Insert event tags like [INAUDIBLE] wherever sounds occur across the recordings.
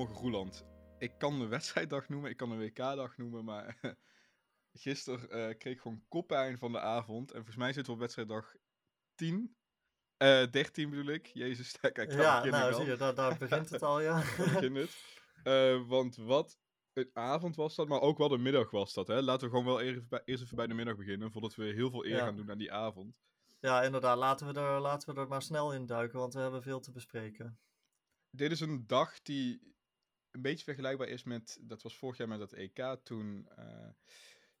Goedemorgen Roeland. Ik kan de wedstrijddag noemen, ik kan de WK-dag noemen, maar [LAUGHS] gisteren eh, kreeg ik gewoon koppijn van de avond. En volgens mij zitten we op wedstrijddag 10. Eh 13 bedoel ik. Jezus, [LAUGHS] kijk, ik Ja, nou zie je, daar, daar begint het al, ja. [LAUGHS] begin het. Eh, want wat een avond was dat, maar ook wel de middag was dat. Hè? Laten we gewoon wel even bij, eerst even bij de middag beginnen, voordat we heel veel eer Ja. gaan doen aan die avond. Ja, inderdaad. Laten we, er, laten we er maar snel in duiken, want we hebben veel te bespreken. Dit is een dag die een beetje vergelijkbaar is met, dat was vorig jaar met het EK, toen eh,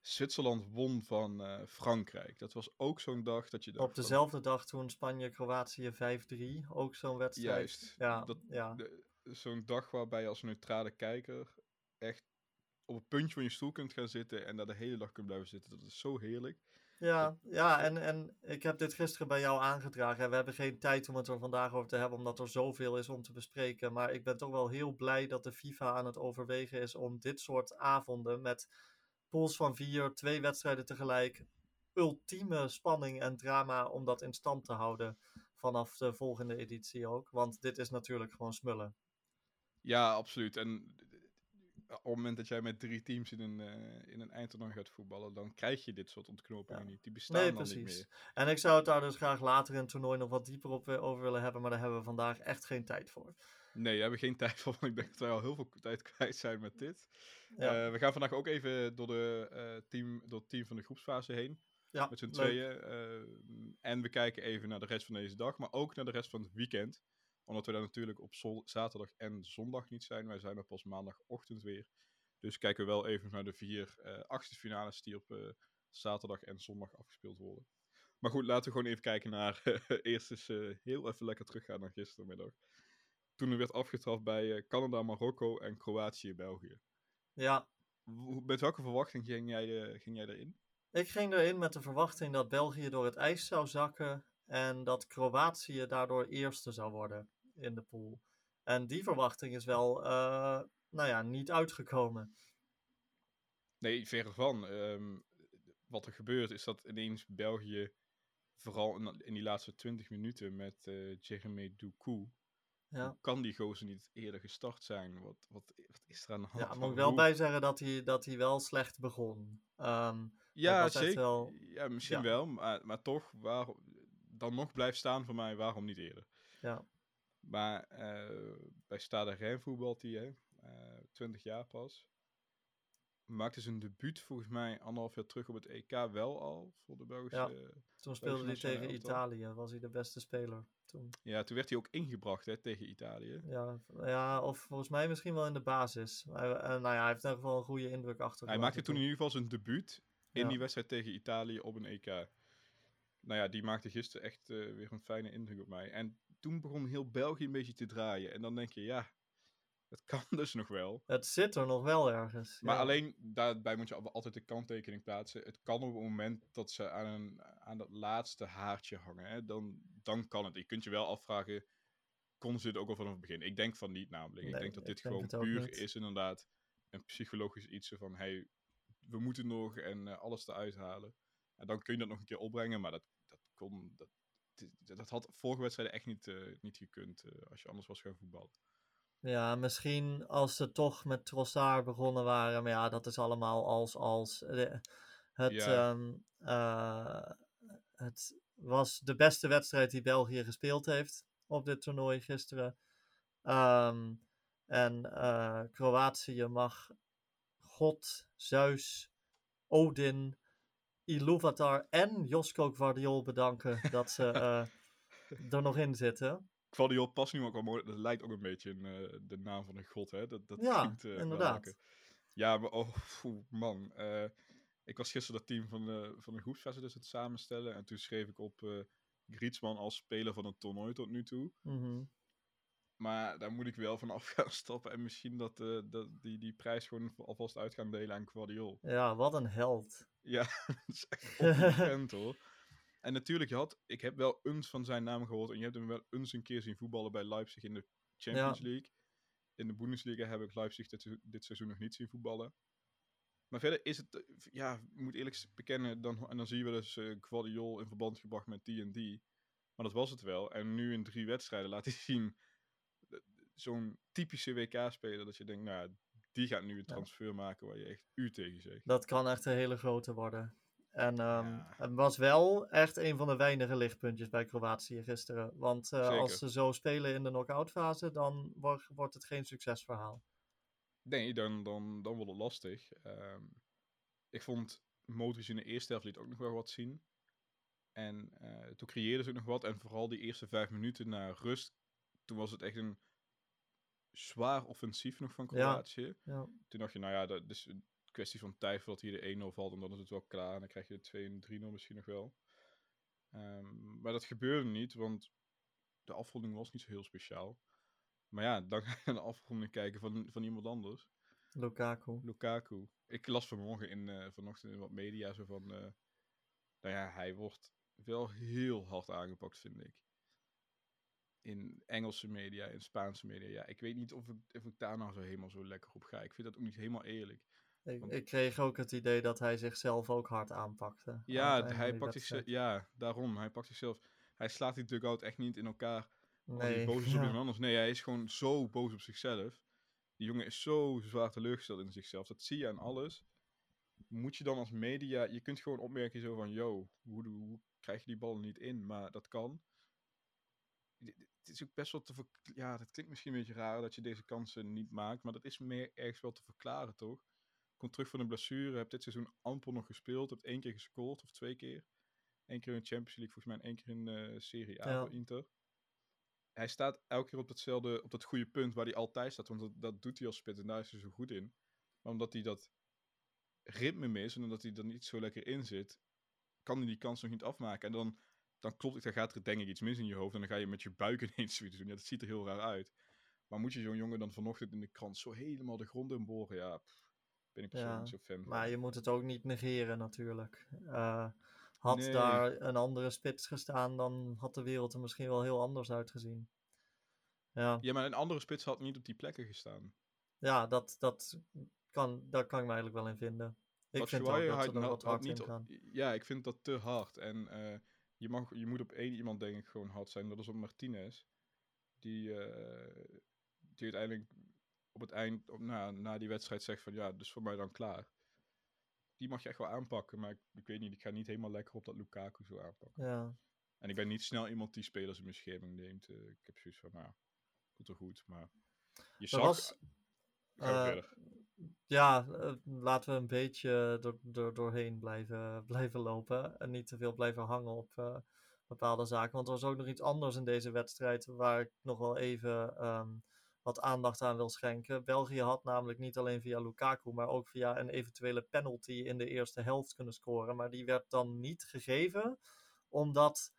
Zwitserland won van eh, Frankrijk. Dat was ook zo'n dag dat je dacht Op van, dezelfde dag toen Spanje-Kroatië 5-3, ook zo'n wedstrijd. Juist. Ja, Dat- ja. zo'n dag waarbij je als neutrale kijker echt op het puntje van je stoel kunt gaan zitten en daar de hele dag kunt blijven zitten. Dat is zo heerlijk. Ja, ja en, en ik heb dit gisteren bij jou aangedragen. En we hebben geen tijd om het er vandaag over te hebben, omdat er zoveel is om te bespreken. Maar ik ben toch wel heel blij dat de FIFA aan het overwegen is om dit soort avonden met pools van vier, twee wedstrijden tegelijk, ultieme spanning en drama om dat in stand te houden vanaf de volgende editie ook. Want dit is natuurlijk gewoon smullen. Ja, absoluut. En op het moment dat jij met drie teams in een, eh, in een eindtoernooi gaat voetballen, dan krijg je dit soort ontknopingen Ja. niet. Die bestaan Nee, dan niet precies. meer. En ik zou het daar dus graag later in het toernooi nog wat dieper op, eh, over willen hebben, maar daar hebben we vandaag echt geen tijd voor. Nee, daar hebben we geen [LAUGHS] tijd voor, want ik denk dat wij al heel veel tijd kwijt zijn met dit. Ja. Eh, we gaan vandaag ook even door, de, team, door het team van de groepsfase heen. Ja, met z'n tweeën. eh, en we kijken even naar de rest van deze dag, maar ook naar de rest van het weekend. Omdat we daar natuurlijk op zaterdag en zondag niet zijn. Wij zijn er pas maandagochtend weer. Dus kijken we wel even naar de vier eh achtste finales die op eh, zaterdag en zondag afgespeeld worden. Maar goed, laten we gewoon even kijken naar. [LAUGHS] eerst eens eh, heel even lekker teruggaan naar gistermiddag. Toen er werd afgetrapt bij eh, Canada, Marokko en Kroatië, België. Ja, Met welke verwachting ging jij, eh, ging jij erin? ik ging erin met de verwachting dat België door het ijs zou zakken en dat Kroatië daardoor eerste zou worden in de pool. En die verwachting is wel, eh, nou ja, niet uitgekomen. Nee, verre van. Ehm, wat er gebeurt is dat ineens België, vooral in, in die laatste 20 minuten met eh Jeremy Doucou, Ja, kan die gozer niet eerder gestart zijn? Wat, wat, wat is er aan de hand? ja moet ik wel hoe- bij zeggen dat hij, dat hij wel slecht begon. Ehm, Ja, zeker. wel- Ja, misschien ja. wel, maar, maar toch, waar, dan nog blijft staan voor mij, waarom niet eerder? ja, Maar eh, bij Stade Rennes voetbalt hij, hè, eh, 20 jaar pas. Maakte zijn debuut volgens mij anderhalf jaar terug op het EK wel al voor de Belgische. toen speelde hij tegen. Italië, was hij de beste speler toen. Ja, toen werd hij ook ingebracht hè, tegen Italië. Ja, ja, of volgens mij misschien wel in de basis. Hij, eh, nou ja, hij heeft in ieder geval een goede indruk achter. Hij maakte toen in ieder geval zijn debuut in Ja. die wedstrijd tegen Italië op een EK. Nou ja, die maakte gisteren echt weer een fijne indruk op mij. En toen begon heel België een beetje te draaien. En dan denk je, ja, het kan [LAUGHS] dus nog wel. Het zit er nog wel ergens. Maar ja. alleen daarbij moet je al- altijd de kanttekening plaatsen. Het kan op het moment dat ze aan, een, aan dat laatste haartje hangen. Hè, dan, dan kan het. Je kunt je wel afvragen, kon ze dit ook al vanaf het begin? Ik denk van niet namelijk. ik denk dat dit denk gewoon het puur niet. is inderdaad een psychologisch iets van... Hey, we moeten nog en eh, alles eruit halen. En dan kun je dat nog een keer opbrengen. Maar dat, dat kon... Dat, dat had vorige wedstrijden echt niet, eh, niet gekund eh, als je anders was gaan voetballen. Ja, misschien als ze toch met Trossard begonnen waren. Maar ja, dat is allemaal als als. De- het, Ja. ehm, eh, het was de beste wedstrijd die België gespeeld heeft op dit toernooi gisteren. Ehm, en eh, Kroatië mag God, Zeus, Odin, Iluvatar en Josko Gvardiol bedanken dat ze [LAUGHS] eh, er nog in zitten. Guardiol past nu ook wel mooi. Dat lijkt ook een beetje in eh, de naam van een god, hè? Dat, dat Ja, klinkt, eh, inderdaad. Ja, maar oh, man. ik was gisteren dat team van de, van de groepsfase dus het samenstellen. En toen schreef ik op Griezmann als speler van het toernooi tot nu toe. Mhm. Maar daar moet ik wel van af [LAUGHS] gaan stappen. En misschien dat, eh, dat die, die prijs gewoon alvast uit gaan delen aan Guardiol. Ja, wat een held. [LAUGHS] Ja, dat is echt ongekend hoor. En natuurlijk, je had, ik heb wel eens van zijn naam gehoord. En je hebt hem wel eens een keer zien voetballen bij Leipzig in de Champions League. In de Bundesliga heb ik Leipzig dit, se- dit seizoen nog niet zien voetballen. Maar verder is het, eh, ja, ik moet eerlijk bekennen, dan, en dan zie je wel eens Guardiol in verband gebracht met die en die. Maar dat was het wel. En nu in drie wedstrijden laat hij [LAUGHS] zien, zo'n typische WK-speler dat je denkt, nou, die gaat nu een transfer maken waar je echt u tegen zegt. Dat kan echt een hele grote worden. En ehm, Ja. het was wel echt een van de weinige lichtpuntjes bij Kroatië gisteren. Want eh, als ze zo spelen in de knock-out fase, dan wordt, wordt het geen succesverhaal. Nee, dan, dan, dan wordt het lastig. Ehm, ik vond Modric in de eerste helft liet ook nog wel wat zien. En eh, toen creëerden ze ook nog wat. En vooral die eerste vijf minuten na rust, toen was het echt een zwaar offensief nog van. Kroatië. Ja. Toen dacht je, nou ja, dat is een kwestie van tijd voordat hier de 1-0 valt. En dan is het wel klaar. En dan krijg je de 2 en 3-0 misschien nog wel. Ehm, maar dat gebeurde niet, want de afronding was niet zo heel speciaal. Maar ja, dan ga je naar de afronding kijken van, van iemand anders. Lukaku. Lukaku. Ik las vanmorgen in, eh, vanochtend in wat media zo van... eh, nou ja, hij wordt wel heel hard aangepakt, vind ik. In Engelse media, in Spaanse media. Ja, ik weet niet of ik, of ik daar nou zo helemaal zo lekker op ga. Ik vind dat ook niet helemaal eerlijk. Ik, Want- ik kreeg ook het idee dat hij zichzelf ook hard aanpakte. aan het Ja, hij pakt zichzelf, ja, daarom. Hij pakt zichzelf... Hij slaat die dugout echt niet in elkaar als hij Nee, boos is [LAUGHS] op ja. iemand anders. Nee, hij is gewoon zo boos op zichzelf. Die jongen is zo zwaar teleurgesteld in zichzelf. Dat zie je aan alles. Moet je dan als media... Je kunt gewoon opmerken zo van... Yo, hoe, hoe krijg je die ballen niet in? Maar dat kan. Het is ook best wel te Ja, dat klinkt misschien een beetje raar dat je deze kansen niet maakt. Maar dat is meer ergens wel te verklaren, toch? Komt terug van een blessure. Hebt dit seizoen amper nog gespeeld. Hebt één keer gescoord of twee keer. Eén keer in de Champions League, volgens mij. En één keer in de Serie A Ja. voor Inter hij staat elke keer op datzelfde, op dat goede punt waar hij altijd staat. Want dat, dat doet hij als spits en daar is hij zo goed in. Maar omdat hij dat ritme mist en omdat hij er niet zo lekker in zit, kan hij die kans nog niet afmaken. En dan, dan klopt het, dan gaat er denk ik iets mis in je hoofd. En dan ga je met je buik [LAUGHS] ineens zoiets doen. Ja, dat ziet er heel raar uit. Maar moet je zo'n jongen dan vanochtend in de krant zo helemaal de grond in boren? Ja, pff, ben ik persoonlijk Ja, zo fan van. Maar je moet het ook niet negeren natuurlijk. Eh, had Nee. daar een andere spits gestaan, dan had de wereld er misschien wel heel anders uitgezien. Ja, Ja, maar een andere spits had niet op die plekken gestaan. ja dat, dat kan, daar kan ik me eigenlijk wel in vinden. Ik vind ook dat had- er had- had niet gaan. Ja, ik vind dat te hard. En eh, je, mag, je moet op één iemand denk ik gewoon hard zijn. Dat is op Martinez. Die, eh, die uiteindelijk op het eind, op, na, na die wedstrijd zegt van ja, dus voor mij dan klaar. Die mag je echt wel aanpakken. Maar ik, ik weet niet, ik ga niet helemaal lekker op dat Lukaku zo aanpakken. Ja, En ik ben niet snel iemand die spelers in bescherming neemt. Eh, ik heb zoiets van, nou, komt er goed. Maar je er zag... was. Ja eh, laten we een beetje door, door, doorheen blijven, [LAUGHS] blijven lopen. En niet te veel blijven hangen op eh, bepaalde zaken. Want er was ook nog iets anders in deze wedstrijd waar ik nog wel even ehm, wat aandacht aan wil schenken. België had namelijk niet alleen via Lukaku, maar ook via een eventuele penalty in de eerste helft kunnen scoren. Maar die werd dan niet gegeven, omdat.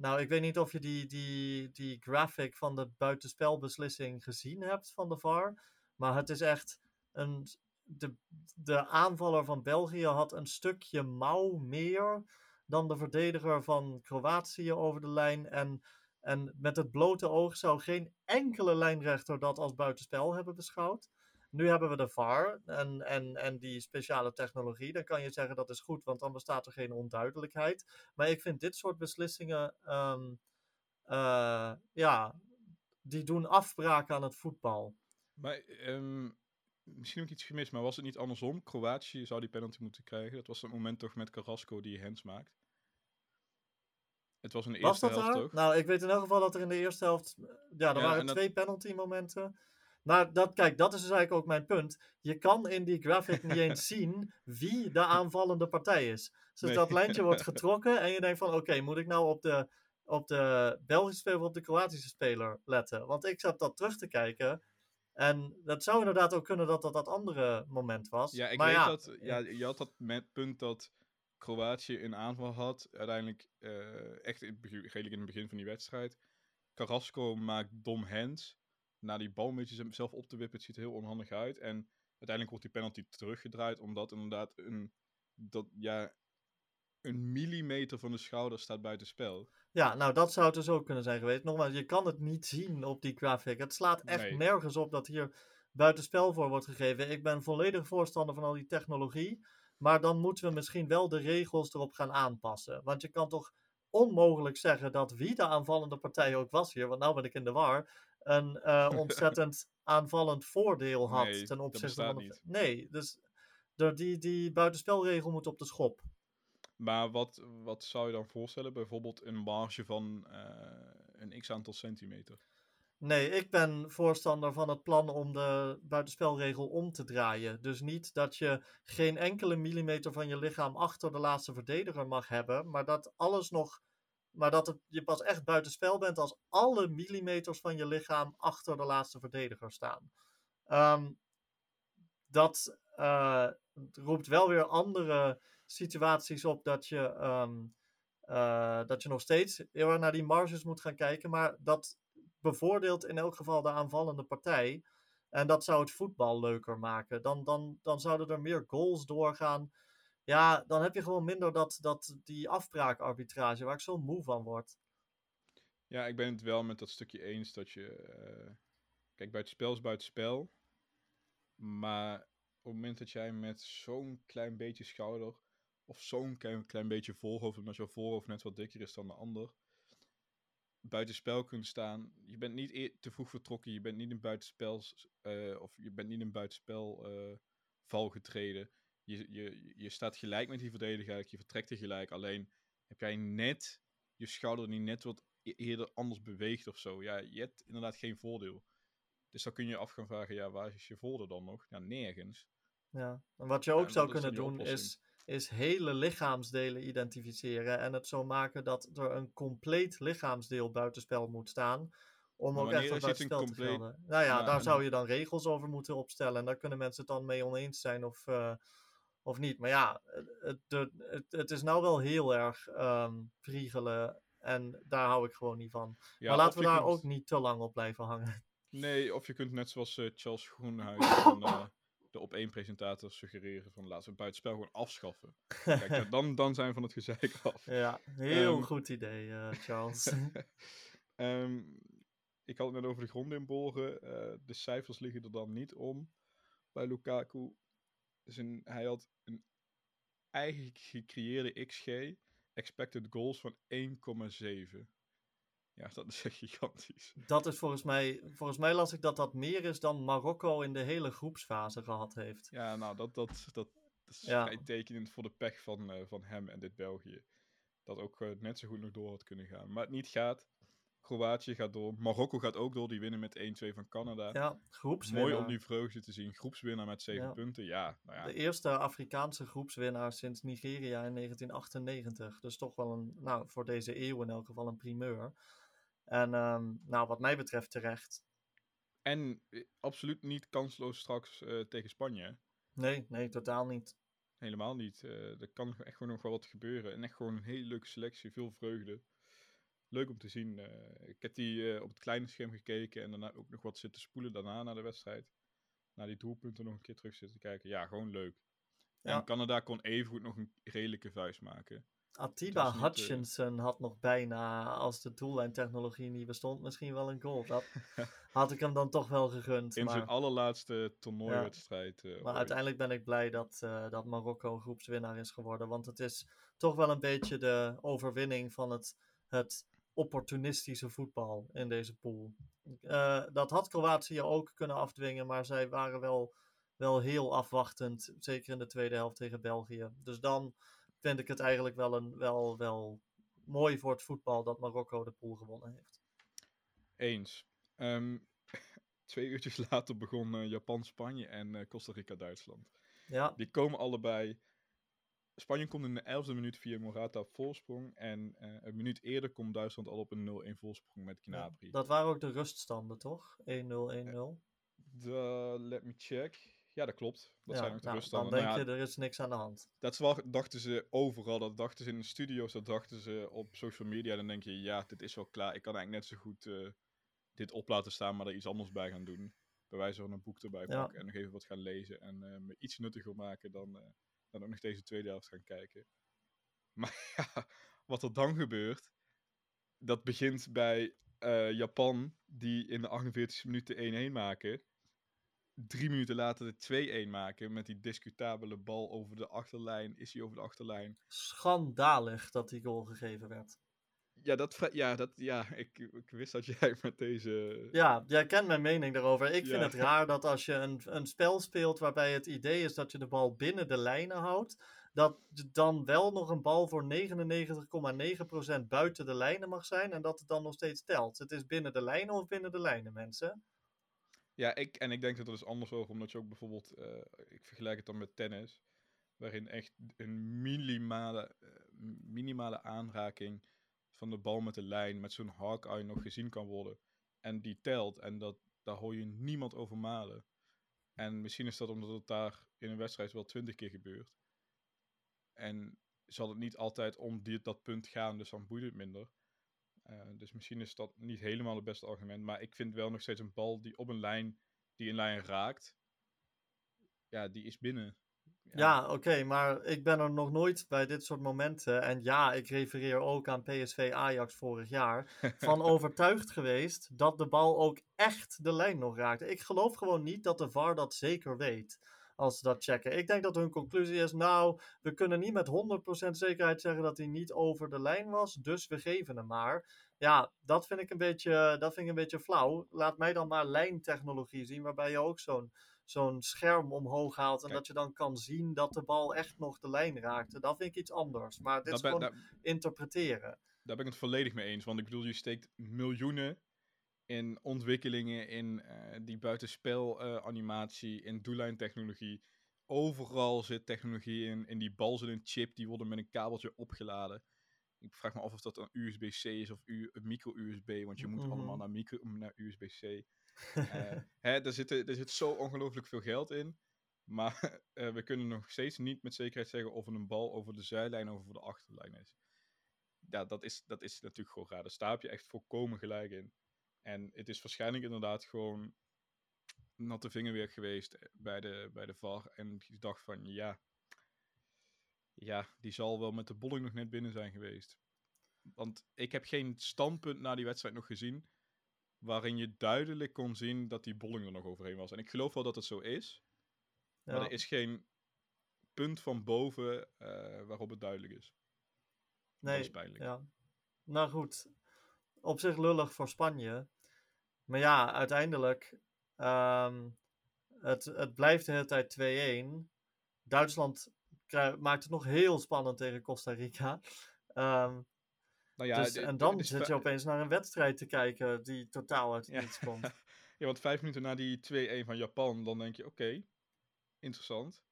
Nou, ik weet niet of je die, die, die graphic van de buitenspelbeslissing gezien hebt van de VAR. Maar het is echt een. De, de aanvaller van België had een stukje mouw meer dan de verdediger van Kroatië over de lijn. En, en met het blote oog zou geen enkele lijnrechter dat als buitenspel hebben beschouwd. Nu hebben we de VAR en, en, en die speciale technologie. Dan kan je zeggen dat is goed, want dan bestaat er geen onduidelijkheid. Maar ik vind dit soort beslissingen, ehm, eh, ja, die doen afbraak aan het voetbal. Maar ehm, misschien ook iets gemist, maar was het niet andersom? Kroatië zou die penalty moeten krijgen. Dat was het moment toch met Carrasco die hands maakt. Het was in de Was eerste dat helft daar? toch? Nou, ik weet in elk geval dat er in de eerste helft. Ja, er Ja, waren dat- twee penalty momenten. Maar dat, kijk, dat is dus eigenlijk ook mijn punt. Je kan in die graphic niet eens [LAUGHS] zien wie de aanvallende partij is. Dus Nee. dat lijntje wordt [LAUGHS] getrokken en je denkt van, oké, moet ik nou op de, op de Belgische speler of op de Kroatische speler letten? Want ik zat dat terug te kijken. En dat zou inderdaad ook kunnen dat dat dat andere moment was. Ja, ik maar weet ja, dat. Ja, je had dat met punt dat Kroatië een aanval had. Uiteindelijk eh, echt in redelijk in het begin van die wedstrijd. Carrasco maakt dom hands. Na die bal een beetje zelf op te wippen, het ziet er heel onhandig uit. En uiteindelijk wordt die penalty teruggedraaid, omdat inderdaad een, dat, ja, een millimeter van de schouder staat buiten spel. Ja, nou dat zou het dus ook kunnen zijn geweest. Nogmaals, je kan het niet zien op die graphic. Het slaat echt Nee. nergens op dat hier buitenspel voor wordt gegeven. Ik ben volledig voorstander van al die technologie. Maar dan moeten we misschien wel de regels erop gaan aanpassen. Want je kan toch onmogelijk zeggen dat wie de aanvallende partij ook was hier, want nou ben ik in de war, een uh, [LAUGHS] ontzettend aanvallend voordeel had Nee, ten opzichte van de... Nee, dus de, die, die buitenspelregel moet op de schop. Maar wat, wat zou je dan voorstellen? Bijvoorbeeld een marge van eh, een x aantal centimeter. Nee, ik ben voorstander van het plan om de buitenspelregel om te draaien. Dus niet dat je geen enkele millimeter van je lichaam achter de laatste verdediger mag hebben, maar dat alles nog. Maar dat je pas echt buitenspel bent als alle millimeters van je lichaam achter de laatste verdediger staan. Ehm, dat eh, roept wel weer andere situaties op dat je, ehm, eh, dat je nog steeds heel erg naar die marges moet gaan kijken. Maar dat bevoordeelt in elk geval de aanvallende partij. En dat zou het voetbal leuker maken. Dan, dan, dan zouden er meer goals doorgaan. Ja, dan heb je gewoon minder dat, dat, die afbraakarbitrage waar ik zo moe van word. Ja, ik ben het wel met dat stukje eens dat je. eh, kijk, buitenspel is buitenspel. Maar op het moment dat jij met zo'n klein beetje schouder. Of zo'n klein, klein beetje voorhoofd. omdat jouw voorhoofd net wat dikker is dan de ander. buitenspel kunt staan. Je bent niet e- te vroeg vertrokken. Je bent niet in buitenspel. eh, of je bent niet in buitenspel. eh, val getreden. Je, je, je staat gelijk met die verdediger. Je vertrekt er gelijk. Alleen heb jij net je schouder niet net wat e- eerder anders beweegt of zo. Ja, je hebt inderdaad geen voordeel. Dus dan kun je je af gaan vragen, ja, waar is je voordeel dan nog? Ja, nergens. Ja. En wat je ook zou kunnen doen is, is hele lichaamsdelen identificeren en het zo maken dat er een compleet lichaamsdeel buitenspel moet staan. Om ook echt buitenspel te compleet- gelden. Nou ja, Ja, daar en- zou je dan regels over moeten opstellen. En daar kunnen mensen het dan mee oneens zijn of, eh, of niet. Maar ja, het, het, het, is nou wel heel erg priegelen. En daar hou ik gewoon niet van. Ja, maar laten we daar kunt- ook niet te lang op blijven hangen. Nee, of je kunt net zoals eh, Charles Groenhuis van [LAUGHS] de op één presentator suggereren van laten we het buitenspel gewoon afschaffen. [LAUGHS] Kijk, dan, dan zijn we van het gezeik af. ja, heel Ehm, goed idee, eh, Charles. [LAUGHS] [LAUGHS] Ehm, ik had het net over de grond inboren. Eh, de cijfers liggen er dan niet om bij Lukaku. Zijn, hij had een eigen gecreëerde XG, expected goals van 1,7. Ja, [LAUGHS] dat is echt gigantisch. Dat is volgens mij, volgens mij las ik dat dat meer is dan Marokko in de hele groepsfase gehad heeft. Ja, nou, dat, dat, dat, is Ja. vrij tekenend voor de pech van, eh, van hem en dit België. Dat ook eh, net zo goed nog door had kunnen gaan. Maar het niet gaat. Kroatië gaat door. Marokko gaat ook door. Die winnen met 1-2 van Canada. Ja, groepswinnaar. Mooi om die vreugde te zien. Groepswinnaar met 7 Ja. punten. Ja, nou ja. De eerste Afrikaanse groepswinnaar sinds Nigeria in 1998. Dus toch wel een, nou, voor deze eeuw in elk geval een primeur. En ehm, nou, wat mij betreft terecht. En eh, absoluut niet kansloos straks eh, tegen Spanje. Nee, nee, totaal niet. Helemaal niet. Eh, er kan echt gewoon nog wel wat gebeuren. En echt gewoon een hele leuke selectie. Veel vreugde. Leuk om te zien. ik heb die op het kleine scherm gekeken. En daarna ook nog wat zitten spoelen daarna naar de wedstrijd. Naar die doelpunten nog een keer terug zitten kijken. Ja, gewoon leuk. Ja. En Canada kon evengoed nog een redelijke vuist maken. Atiba niet, eh, Hutchinson had nog bijna, als de doellijntechnologie niet bestond, misschien wel een goal. Dat [LAUGHS] had ik hem dan toch wel gegund. In maar... zijn allerlaatste toernooiwedstrijd. eh, Maar ooit. uiteindelijk ben ik blij dat, eh, dat Marokko groepswinnaar is geworden. Want het is toch wel een beetje de overwinning van het, het opportunistische voetbal in deze pool. Dat had Kroatië ook kunnen afdwingen, maar zij waren wel, wel heel afwachtend. Zeker in de tweede helft tegen België. Dus dan vind ik het eigenlijk wel, een, wel, wel mooi voor het voetbal dat Marokko de pool gewonnen heeft. Eens. Ehm, [LAUGHS] twee uurtjes later begon eh, Japan-Spanje en eh, Costa Rica-Duitsland. Ja, Die komen allebei. Spanje komt in de 11e minuut via Morata op voorsprong. En eh, een minuut eerder komt Duitsland al op een 0-1 voorsprong met Gnabry. dat waren ook de ruststanden, toch? 1-0, 1-0. De, let me check. Ja, dat klopt. Dat ja, zijn ook de nou, dan denk Nou je, er is niks aan de hand. Dat is wel- dachten ze overal. Dat dachten ze in de studio's. Dat dachten ze op social media. Dan denk je, ja, dit is wel klaar. Ik kan eigenlijk net zo goed eh, dit op laten staan, maar er iets anders bij gaan doen. Bij wijze van een boek erbij Ja. pakken en nog even wat gaan lezen. En eh, me iets nuttiger maken dan, eh, dan ook nog deze tweede helft gaan kijken. [LAUGHS] Maar ja, wat er dan gebeurt, dat begint bij Japan, die in de 48e minuut de 1-1 maken. Drie minuten later de 2-1 maken met die discutabele bal over de achterlijn. Is hij over de achterlijn? Schandalig dat die goal gegeven werd. Ja, dat, ja, dat, ja ik, ik wist dat jij met deze... Ja, jij kent mijn mening daarover. Ik vind het raar dat als je een, een spel speelt waarbij het idee is dat je de bal binnen de lijnen houdt, dat dan wel nog een bal voor 99,9% buiten de lijnen mag zijn en dat het dan nog steeds telt. Het is binnen de lijnen of binnen de lijnen, mensen. Ja, ik, en ik denk dat het is anders over, omdat je ook bijvoorbeeld, eh, ik vergelijk het dan met tennis, waarin echt een minimale, eh, minimale aanraking van de bal met de lijn, met zo'n hawkeye nog gezien kan worden. En die telt, en dat, daar hoor je niemand over malen. En misschien is dat omdat het daar in een wedstrijd wel twintig keer gebeurt. En zal het niet altijd om die, dat punt gaan, dus dan boeit het minder. Eh, dus misschien is dat niet helemaal het beste argument. Maar ik vind wel nog steeds een bal die op een lijn, die een lijn raakt. Ja, die is binnen. Ja, oké, maar ik ben er nog nooit bij dit soort momenten. En ja, ik refereer ook aan PSV Ajax vorig jaar. [LAUGHS] Van overtuigd geweest dat de bal ook echt de lijn nog raakte. Ik geloof gewoon niet dat de VAR dat zeker weet. Als ze dat checken. Ik denk dat hun conclusie is: nou, we kunnen niet met 100% zekerheid zeggen dat hij niet over de lijn was. Dus we geven hem maar. Ja, dat vind ik een beetje, dat vind ik een beetje flauw. Laat mij dan maar lijntechnologie zien, waarbij je ook zo'n zo'n scherm omhoog haalt. En Kijk. dat je dan kan zien dat de bal echt nog de lijn raakte. Dat vind ik iets anders. Maar dit is ben, gewoon interpreteren. daar ben ik het volledig mee eens. Want ik bedoel, je steekt miljoenen in ontwikkelingen, in eh, die buitenspel eh, animatie, in doellijntechnologie. Overal zit technologie in. In die bal zit een chip, die worden met een kabeltje opgeladen. Ik vraag me af of dat een USB-C is of een micro-USB, want je moet Mhm. allemaal naar, micro, naar USB-C. [LAUGHS] Eh, hè, er, zit, er zit zo ongelooflijk veel geld in. Maar [LAUGHS] we kunnen nog steeds niet met zekerheid zeggen of een bal over de zijlijn of over de achterlijn is. Ja, dat is, dat is natuurlijk gewoon raar. Daar sta je echt volkomen gelijk in. En het is waarschijnlijk inderdaad gewoon natte vingerwerk geweest bij de, bij de VAR. En die dacht van, ja, ja, die zal wel met de bolling nog net binnen zijn geweest. Want ik heb geen standpunt na die wedstrijd nog gezien waarin je duidelijk kon zien dat die bolling er nog overheen was. En ik geloof wel dat het zo is, maar er is geen punt van boven eh, waarop het duidelijk is. Nee, dat is pijnlijk. Ja. Nou goed, op zich lullig voor Spanje. Maar ja, uiteindelijk, ehm, het, het blijft de hele tijd 2-1. Duitsland maakt het nog heel spannend tegen Costa Rica. Ehm, Nou ja, dus, en dan zit je opeens naar een wedstrijd te kijken die totaal uit het Ja. niets komt. [LAUGHS] Ja, want vijf minuten na die 2-1 van Japan, dan denk je, oké, interessant.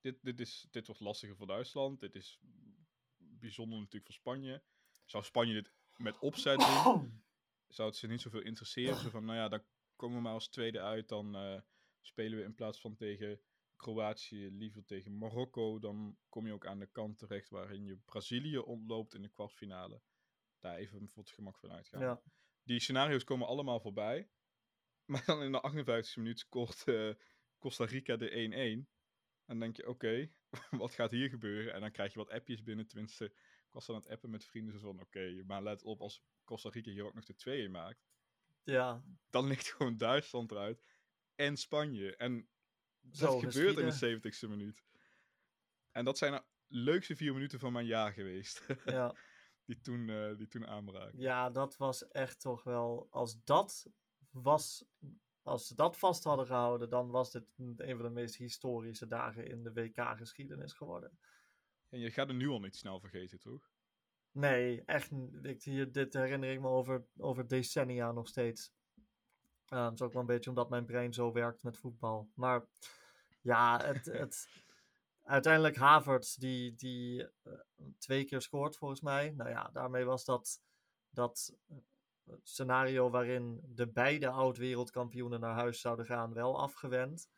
Dit, dit, is, dit wordt lastiger voor Duitsland. Dit is bijzonder natuurlijk voor Spanje. Zou Spanje dit met opzet doen? zou het ze niet zoveel interesseren. Zo van, nou ja, dan komen we maar als tweede uit. Dan eh, spelen we in plaats van tegen Kroatië liever tegen Marokko. Dan kom je ook aan de kant terecht waarin je Brazilië ontloopt in de kwartfinale. Daar even voor het gemak van uitgaan. Ja. Die scenario's komen allemaal voorbij. [LAUGHS] Maar dan in de 58e minuut scoort eh, Costa Rica de 1-1. En dan denk je, oké, [LAUGHS] wat gaat hier gebeuren? En dan krijg je wat appjes binnen. Tenminste, was aan het appen met vrienden. Zo van, oké, maar let op, als Costa Rica hier ook nog de 2 in maakt ja, dan ligt gewoon Duitsland eruit. En Spanje. En dat Zo gebeurt in de 70ste minuut. En dat zijn de leukste vier minuten van mijn jaar geweest. [LAUGHS] ja. die, toen, eh, die toen aanbraken. Ja, dat was echt toch wel. Als dat was. Als ze dat vast hadden gehouden, dan was dit een van de meest historische dagen in de WK-geschiedenis geworden. En je gaat het nu al niet snel vergeten, toch? Nee, echt. Ik, hier, dit herinner ik me over, over decennia nog steeds. Dat is ook wel een beetje omdat mijn brein zo werkt met voetbal. Maar ja, het, [LAUGHS] het, uiteindelijk Havertz die, die eh, twee keer scoort volgens mij. Nou ja, daarmee was dat, dat eh, scenario waarin de beide oud-wereldkampioenen naar huis zouden gaan wel afgewend.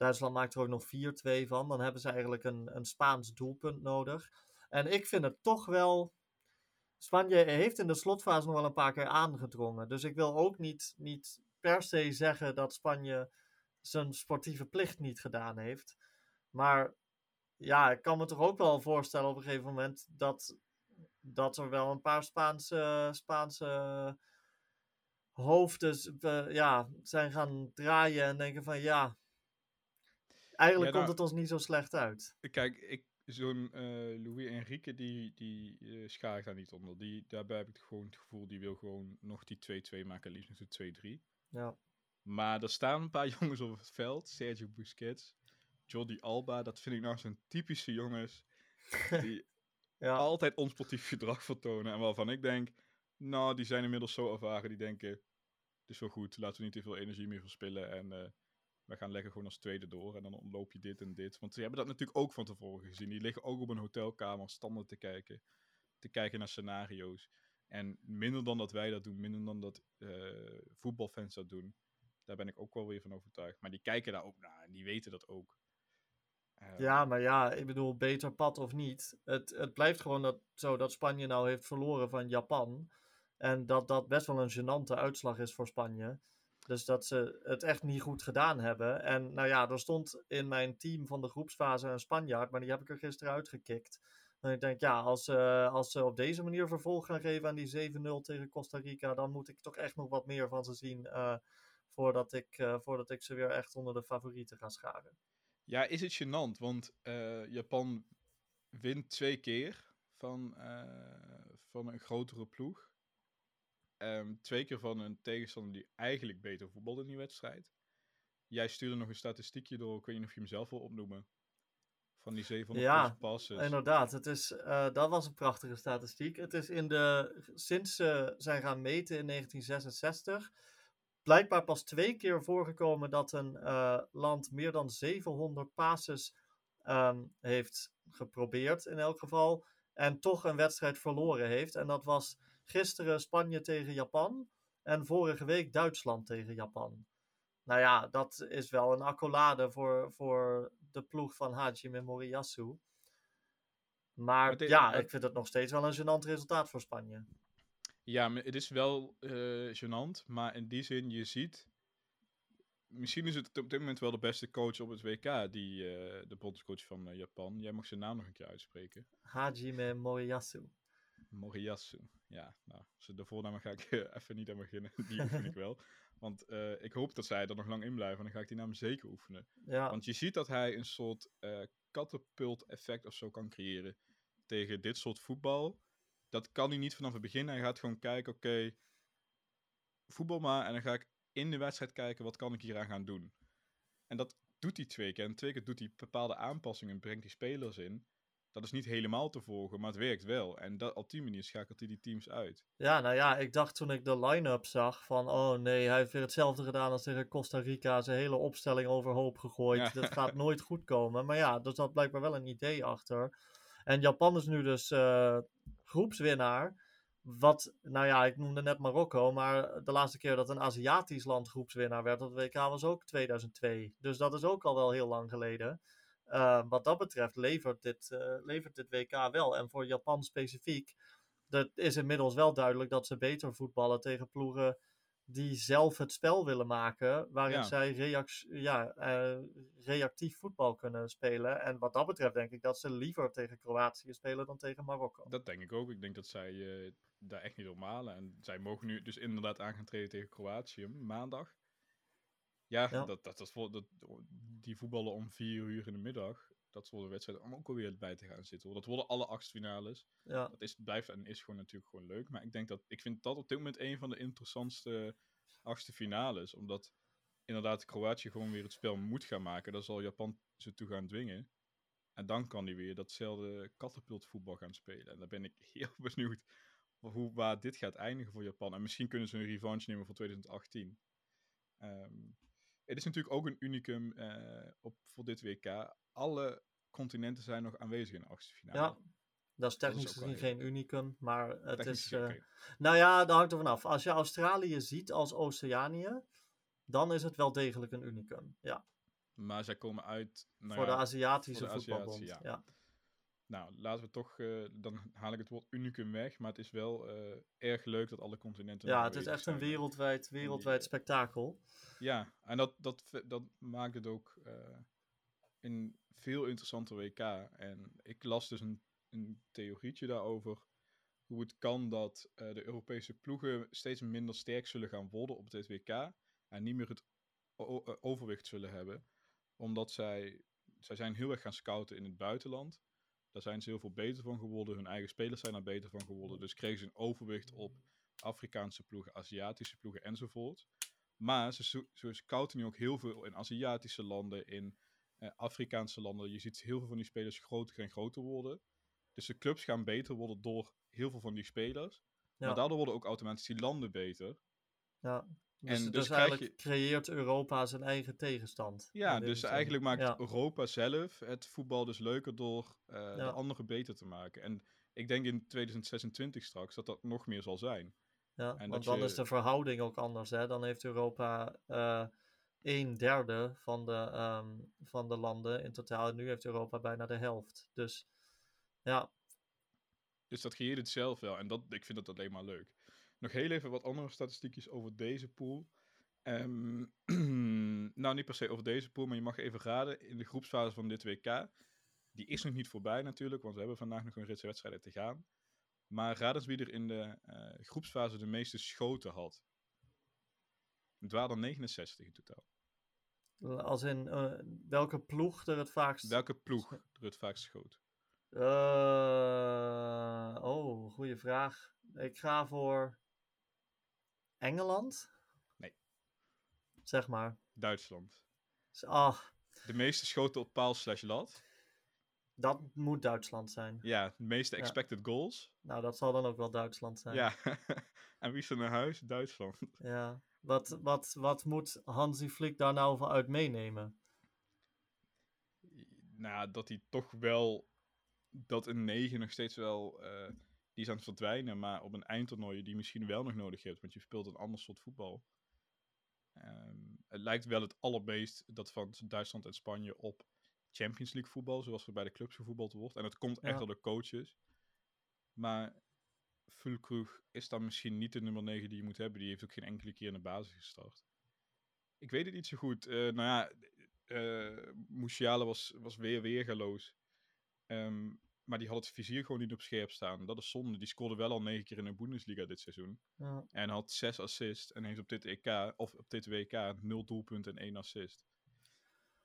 Duitsland maakt er ook nog 4-2 van. Dan hebben ze eigenlijk een, een Spaans doelpunt nodig. En ik vind het toch wel. Spanje heeft in de slotfase nog wel een paar keer aangedrongen. Dus ik wil ook niet, niet per se zeggen dat Spanje zijn sportieve plicht niet gedaan heeft. Maar ja, ik kan me toch ook wel voorstellen op een gegeven moment dat, dat er wel een paar Spaanse, Spaanse hoofden eh, ja, zijn gaan draaien en denken van ja, eigenlijk Ja, nou- komt het ons niet zo slecht uit. Kijk, ik, zo'n eh, Louis Enrique, die, die uh, schaar ik daar niet onder. Die, daarbij heb ik gewoon het gevoel, die wil gewoon nog die 2-2 maken, liefst nog de 2-3. Ja. Maar er staan een paar [LAUGHS] jongens op het veld. Sergio Busquets, Jordi Alba. Dat vind ik nou zo'n typische jongens die [LAUGHS] ja. altijd onsportief gedrag vertonen. En waarvan ik denk, nou, die zijn inmiddels zo ervaren. Die denken, het is wel goed, laten we niet te veel energie meer verspillen. En uh, we gaan lekker gewoon als tweede door. En dan ontloop je dit en dit. Want ze hebben dat natuurlijk ook van tevoren gezien. Die liggen ook op een hotelkamer standen te kijken. Te kijken naar scenario's. En minder dan dat wij dat doen, minder dan dat uh, voetbalfans dat doen. Daar ben ik ook wel weer van overtuigd. Maar die kijken daar ook naar en die weten dat ook. Um, ja, maar ja, ik bedoel, beter pad of niet. Het, het blijft gewoon dat, zo dat Spanje nou heeft verloren van Japan. En dat dat best wel een gênante uitslag is voor Spanje. Dus dat ze het echt niet goed gedaan hebben. En nou ja, er stond in mijn team van de groepsfase een Spanjaard, maar die heb ik er gisteren uitgekikt. En ik denk, ja, als, uh, als ze op deze manier vervolg gaan geven aan die 7-0 tegen Costa Rica, dan moet ik toch echt nog wat meer van ze zien uh, voordat, ik, uh, voordat ik ze weer echt onder de favorieten ga scharen. Ja, is het gênant, want Japan wint twee keer van, van een grotere ploeg. Um, twee keer van een tegenstander die eigenlijk beter voetbalde in die wedstrijd. Jij stuurde nog een statistiekje door, ik weet niet of je hem zelf wil opnoemen. Van die 700 ja, passes. inderdaad. Het is, uh, dat was een prachtige statistiek. Het is in de, sinds ze zijn gaan meten in 1966 blijkbaar pas twee keer voorgekomen dat een uh, land meer dan 700 passes um, heeft geprobeerd in elk geval. En toch een wedstrijd verloren heeft. En dat was Gisteren Spanje tegen Japan. En vorige week Duitsland tegen Japan. Nou ja, dat is wel een accolade voor, voor de ploeg van Hajime Moriyasu. Maar, ja, ik vind het nog steeds wel een gênant resultaat voor Spanje. Ja, maar het is wel uh, gênant. Maar in die zin, je ziet... Misschien is het op dit moment wel de beste coach op het WK, die, uh, de bondscoach van uh, Japan. Jij mag zijn naam nog een keer uitspreken. Hajime Moriyasu. Moriyasu. Ja, nou, de voornaam ga ik [LAUGHS] eh, even niet aan beginnen. Die oefen ik wel. Want uh, ik hoop dat zij er nog lang in blijven. En dan ga ik die naam zeker oefenen. Ja. Want je ziet dat hij een soort uh, katapult effect of zo kan creëren. Tegen dit soort voetbal. Dat kan hij niet vanaf het begin. Hij gaat gewoon kijken, oké, okay, voetbal maar. En dan ga ik in de wedstrijd kijken, wat kan ik hier aan gaan doen. En dat doet hij twee keer. En twee keer doet hij bepaalde aanpassingen. Brengt die spelers in dat is niet helemaal te volgen, maar het werkt wel. En dat, op die manier schakelt hij die teams uit. Ja, nou ja, ik dacht toen ik de line-up zag van... oh nee, hij heeft weer hetzelfde gedaan als tegen Costa Rica. Zijn hele opstelling overhoop gegooid. Ja. Dat [LAUGHS] gaat nooit goed komen. Maar ja, er zat blijkbaar wel een idee achter. En Japan is nu dus uh, groepswinnaar. Wat, nou ja, ik noemde net Marokko, maar de laatste keer dat een Aziatisch land groepswinnaar werd op WK was ook 2002. Dus dat is ook al wel heel lang geleden. Uh, wat dat betreft levert dit, uh, levert dit WK wel. En voor Japan specifiek, dat is inmiddels wel duidelijk dat ze beter voetballen tegen ploegen die zelf het spel willen maken, waarin ja. zij ja, uh, reactief voetbal kunnen spelen. En wat dat betreft denk ik dat ze liever tegen Kroatië spelen dan tegen Marokko. Dat denk ik ook. Ik denk dat zij daar echt niet op malen. En zij mogen nu dus inderdaad aan gaan treden tegen Kroatië maandag. Ja, ja. Dat, dat, dat, dat, die voetballen om vier uur in de middag. Dat zal de wedstrijd om ook alweer bij te gaan zitten. Dat worden alle acht finales. Ja. Dat is, blijft en is gewoon natuurlijk gewoon leuk. Maar ik denk dat ik vind dat op dit moment een van de interessantste achtste finales. Omdat inderdaad Kroatië gewoon weer het spel moet gaan maken. Daar zal Japan ze toe gaan dwingen. En dan kan hij weer datzelfde katapultvoetbal gaan spelen. En daar ben ik [LAUGHS] heel benieuwd hoe, waar dit gaat eindigen voor Japan. En misschien kunnen ze een revanche nemen voor 2018. Um, het is natuurlijk ook een unicum uh, op, voor dit WK. Alle continenten zijn nog aanwezig in de achtste finale. Ja, dat is technisch gezien geen unicum, maar het technisch is... Uh, okay. Nou ja, dat hangt er vanaf. Als je Australië ziet als Oceanië, dan is het wel degelijk een unicum, ja. Maar zij komen uit... Nou voor, ja, de Aziatische voor de voetbalbond, ja. ja. Nou, laten we toch, uh, dan haal ik het woord unicum weg, maar het is wel uh, erg leuk dat alle continenten. Ja, het is echt een wereldwijd, wereldwijd spektakel. Ja, en dat, dat, dat maakt het ook uh, een veel interessanter WK. En ik las dus een, een theorietje daarover hoe het kan dat de Europese ploegen steeds minder sterk zullen gaan worden op dit WK en niet meer het overwicht zullen hebben, omdat zij, zij zijn heel erg gaan scouten in het buitenland Daar zijn ze heel veel beter van geworden. Hun eigen spelers zijn daar beter van geworden. Dus kregen ze een overwicht op Afrikaanse ploegen, Aziatische ploegen enzovoort. Maar ze, zo- ze scouten nu ook heel veel in Aziatische landen, in eh, Afrikaanse landen. Je ziet heel veel van die spelers groter en groter worden. Dus de clubs gaan beter worden door heel veel van die spelers. Ja. Maar daardoor worden ook automatisch die landen beter. Ja. Dus, En dus, dus eigenlijk creëert Europa zijn eigen tegenstand. Ja, dus zin. eigenlijk maakt Ja. Europa zelf het voetbal dus leuker door eh, de anderen beter te maken. En ik denk in 2026 straks dat dat nog meer zal zijn. Ja, En want dan je- is de verhouding ook anders. Hè? Dan heeft Europa eh een derde van de, ehm, van de landen in totaal. En nu heeft Europa bijna de helft. Dus ja, Dus dat creëert het zelf wel. En dat, ik vind dat alleen maar leuk. Nog heel even wat andere statistiekjes over deze pool. Ehm, [CLEARS THROAT] nou, niet per se over deze pool, maar je mag even raden. In de groepsfase van dit WK. Die is nog niet voorbij natuurlijk, want we hebben vandaag nog een ritse wedstrijden te gaan. Maar raad eens wie er in de eh, groepsfase de meeste schoten had. Het waren er 69 in totaal. als in eh, welke ploeg er het vaakst... Welke ploeg er het vaakst schoot? Eh, oh, goede vraag. Ik ga voor Engeland? Nee. Zeg maar. Duitsland. Ah, De meeste schoten op paal slash lat. dat moet Duitsland zijn. Ja, de meeste Ja. expected goals. Nou, dat zal dan ook wel Duitsland zijn. Ja, [LAUGHS] en wie is er naar huis? Duitsland. Ja. Wat, wat, wat moet Hansi Flick daar nou voor uit meenemen? nou, dat hij toch wel. Dat een 9 nog steeds wel. eh, die is aan het verdwijnen. Maar op een eindtoernooi die je misschien wel nog nodig hebt. Want je speelt een ander soort voetbal. Ehm, het lijkt wel het allermeest dat van Duitsland en Spanje op Champions League voetbal. Zoals er bij de clubs gevoetbald wordt. En dat komt echt Ja. door de coaches. Maar Fulkrug is dan misschien niet de nummer 9 die je moet hebben. Die heeft ook geen enkele keer in de basis gestart. Ik weet het niet zo goed. Eh, nou ja, eh Musiala was, was weer weergaloos. Ehm, maar die had het vizier gewoon niet op scherp staan. Dat is zonde. Die scoorde wel al negen keer in de Bundesliga dit seizoen. Ja. En had zes assists. En heeft op dit EK, of op dit WK, nul doelpunten en één assist.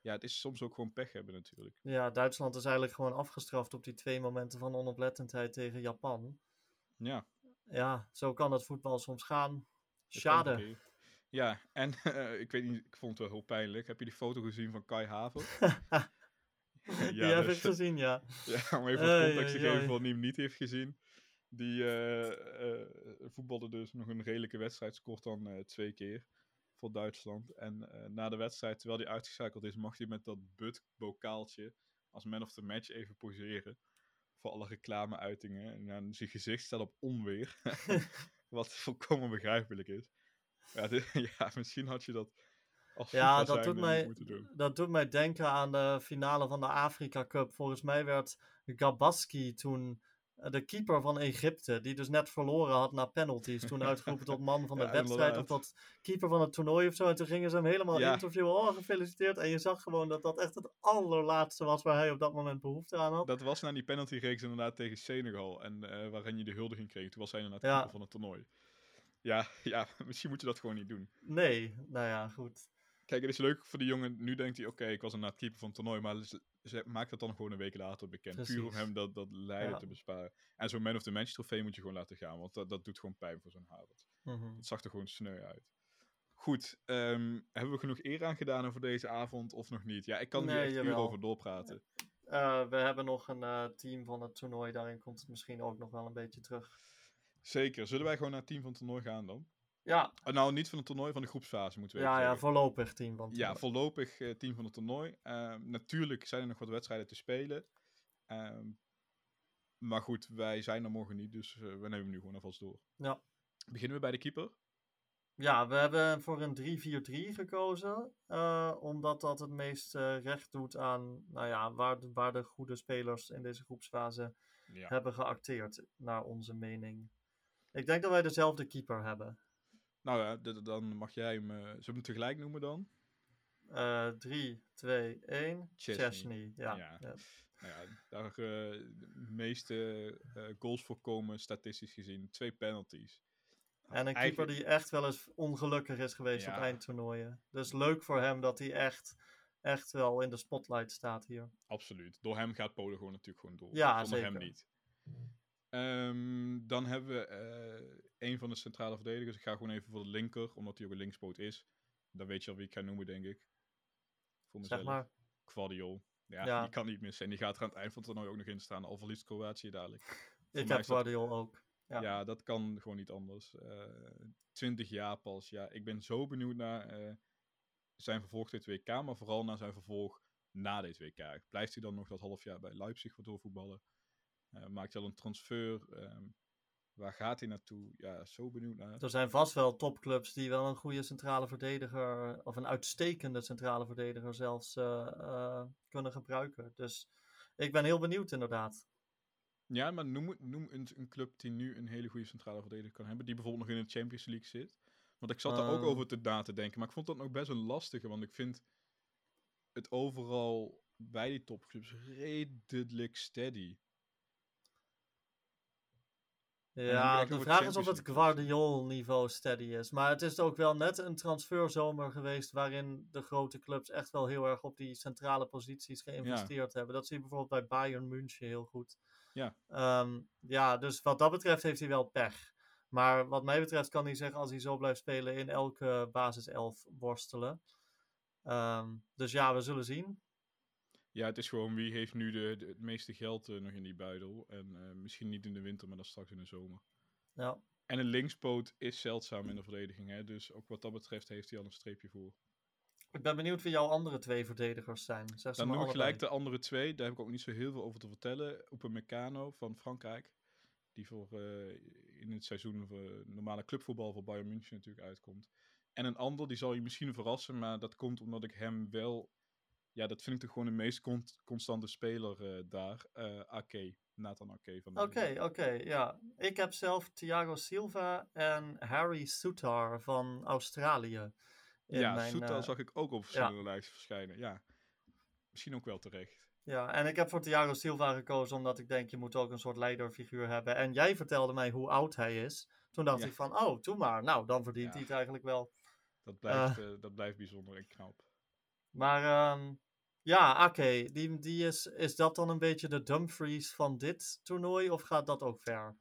Ja, het is soms ook gewoon pech hebben natuurlijk. ja, Duitsland is eigenlijk gewoon afgestraft op die twee momenten van onoplettendheid tegen Japan. Ja. Ja, zo kan het voetbal soms gaan. dat Schade. Ja, en [LAUGHS] eh, ik weet niet, ik vond het wel heel pijnlijk. Heb je die foto gezien van Kai [LAUGHS] [LAUGHS] Haver? die dus- ik gezien, ja. [LAUGHS] Ja, om even wat context te geven voor wie hem niet heeft gezien. Die eh, eh, voetbalde dus nog een redelijke wedstrijd, scoort dan eh, twee keer voor Duitsland. En na de wedstrijd, terwijl hij uitgeschakeld is, mag hij met dat but-bokaaltje als man of the match even poseren. Voor alle reclameuitingen. En dan zijn gezicht staat op onweer. [LAUGHS] Wat volkomen begrijpelijk is. Ja, dit- ja misschien had je dat als Ja, dat doet, mij, dat doet mij denken aan de finale van de Afrika Cup. Volgens mij werd Gabaski toen eh, de keeper van Egypte, die dus net verloren had na penalties, toen uitgeroepen tot man van [LAUGHS] de Ja, wedstrijd of tot keeper van het toernooi of zo. En toen gingen ze hem helemaal Ja. interviewen. Oh, gefeliciteerd. En je zag gewoon dat dat echt het allerlaatste was waar hij op dat moment behoefte aan had. Dat was na die penaltyreeks inderdaad tegen Senegal. En eh, waarin je de huldiging kreeg. Toen was hij inderdaad Ja. keeper van het toernooi. Ja, [LAUGHS] ja, misschien moet je dat gewoon niet doen. Nee, nou ja, goed. Kijk, het is leuk voor die jongen. Nu denkt hij, oké, ik was inderdaad keeper van het toernooi. Maar ze, maakt het dan gewoon een week later bekend. Puur om hem dat, dat lijden Ja. te besparen. En zo'n man of the match trofee moet je gewoon laten gaan. Want dat, dat doet gewoon pijn voor zo'n Havertz. Mhm. Het zag er gewoon sneu uit. Goed, ehm, hebben we genoeg eer aan gedaan over deze avond of nog niet? Ja, ik kan Nee, hier echt jawel. over doorpraten. Eh, we hebben nog een eh, team van het toernooi. Daarin komt het misschien ook nog wel een beetje terug. Zeker. Zullen wij gewoon naar het team van het toernooi gaan dan? Ja, Oh, nou, niet van het toernooi, van de groepsfase moeten we ja, even ja voorlopig team van het Ja, voorlopig eh, team van het toernooi. Ehm, natuurlijk zijn er nog wat wedstrijden te spelen. Ehm, maar goed, wij zijn er morgen niet, dus eh, we nemen hem nu gewoon alvast door. Ja. Beginnen we bij de keeper? Ja, we hebben voor een 3-4-3 gekozen. eh, omdat dat het meest eh, recht doet aan nou ja, waar, de, waar de goede spelers in deze groepsfase Ja. hebben geacteerd, naar onze mening. Ik denk dat wij dezelfde keeper hebben. Nou ja, dan mag jij hem... eh, zullen we hem tegelijk noemen dan? Eh 3, 2, 1. Chesney. Ja. Ja. ja. Nou ja, daar eh, de meeste eh, goals voorkomen, statistisch gezien. Twee penalties. En een keeper die echt wel eens ongelukkig is geweest op eindtoernooien. Dus leuk voor hem dat hij echt, echt wel in de spotlight staat hier. Absoluut. Door hem gaat Polen gewoon natuurlijk gewoon door. Ja, Zonder hem niet. Ehm, dan hebben we eh, een van de centrale verdedigers. Ik ga gewoon even voor de linker, omdat hij ook een linkspoot is. Dan weet je al wie ik ga noemen, denk ik. Voor mezelf. Zeg maar. Guardiol. Ja, Ja. die kan niet missen. En die gaat er aan het eind van het toernooi ook nog in staan. Al verliest Kroatië dadelijk. [LAUGHS] Ik heb dat- Guardiol ook. Ja. Ja. dat kan gewoon niet anders. Eh 20 jaar pas. Ja, ik ben zo benieuwd naar eh, zijn vervolg dit WK, maar vooral naar zijn vervolg na dit WK. Blijft hij dan nog dat half jaar bij Leipzig wat doorvoetballen? Eh, maakt hij al een transfer? Ehm, waar gaat hij naartoe? Ja, zo benieuwd naar. Er zijn vast wel topclubs die wel een goede centrale verdediger, of een uitstekende centrale verdediger zelfs, eh, eh, kunnen gebruiken. Dus ik ben heel benieuwd inderdaad. Ja, maar noem, noem een, een club die nu een hele goede centrale verdediger kan hebben, die bijvoorbeeld nog in de Champions League zit. Want ik zat daar ook Ehm. over te, na te denken, maar ik vond dat nog best een lastige, want ik vind het overal bij die topclubs redelijk steady. Ja, de vraag is of het. Guardiol-niveau steady is. Maar het is ook wel net een transferzomer geweest waarin de grote clubs echt wel heel erg op die centrale posities geïnvesteerd hebben. Dat zie je bijvoorbeeld bij Bayern München heel goed. Ja. Ehm, ja, dus wat dat betreft heeft hij wel pech. Maar wat mij betreft kan hij zich, als hij zo blijft spelen, in elke basiself worstelen. Ehm, dus ja, we zullen zien. Ja, het is gewoon wie heeft nu de, de- het meeste geld eh, nog in die buidel. En eh, misschien niet in de winter, maar dan straks in de zomer. Ja. En een linkspoot is zeldzaam in de verdediging, hè? dus ook wat dat betreft heeft hij al een streepje voor. Ik ben benieuwd wie jouw andere twee verdedigers zijn. Zeg ze Dan noem ik gelijk de andere twee. Daar heb ik ook niet zo heel veel over te vertellen. Upamecano van Frankrijk. Die voor eh, in het seizoen voor normale clubvoetbal voor Bayern München natuurlijk uitkomt. En een ander, die zal je misschien verrassen. Maar dat komt omdat ik hem wel... Ja, dat vind ik toch gewoon de meest con- constante speler eh, daar. eh Ake. Nathan Ake van Oké, oké, ja. Ik heb zelf Thiago Silva en Harry Soutar van Australië. In ja, mijn, Soeta eh, zag ik ook op verschillende lijsten verschijnen. Ja, misschien ook wel terecht. ja, en ik heb voor Thiago Silva gekozen omdat ik denk, je moet ook een soort leiderfiguur hebben. En jij vertelde mij hoe oud hij is. Toen dacht Ja. ik van, oh, doe maar. Nou, dan verdient Ja. hij het eigenlijk wel. Dat blijft, dat blijft bijzonder en knap. Maar ehm, ja, oké, die, die is, is dat dan een beetje de Dumfries van dit toernooi? Of gaat dat ook ver?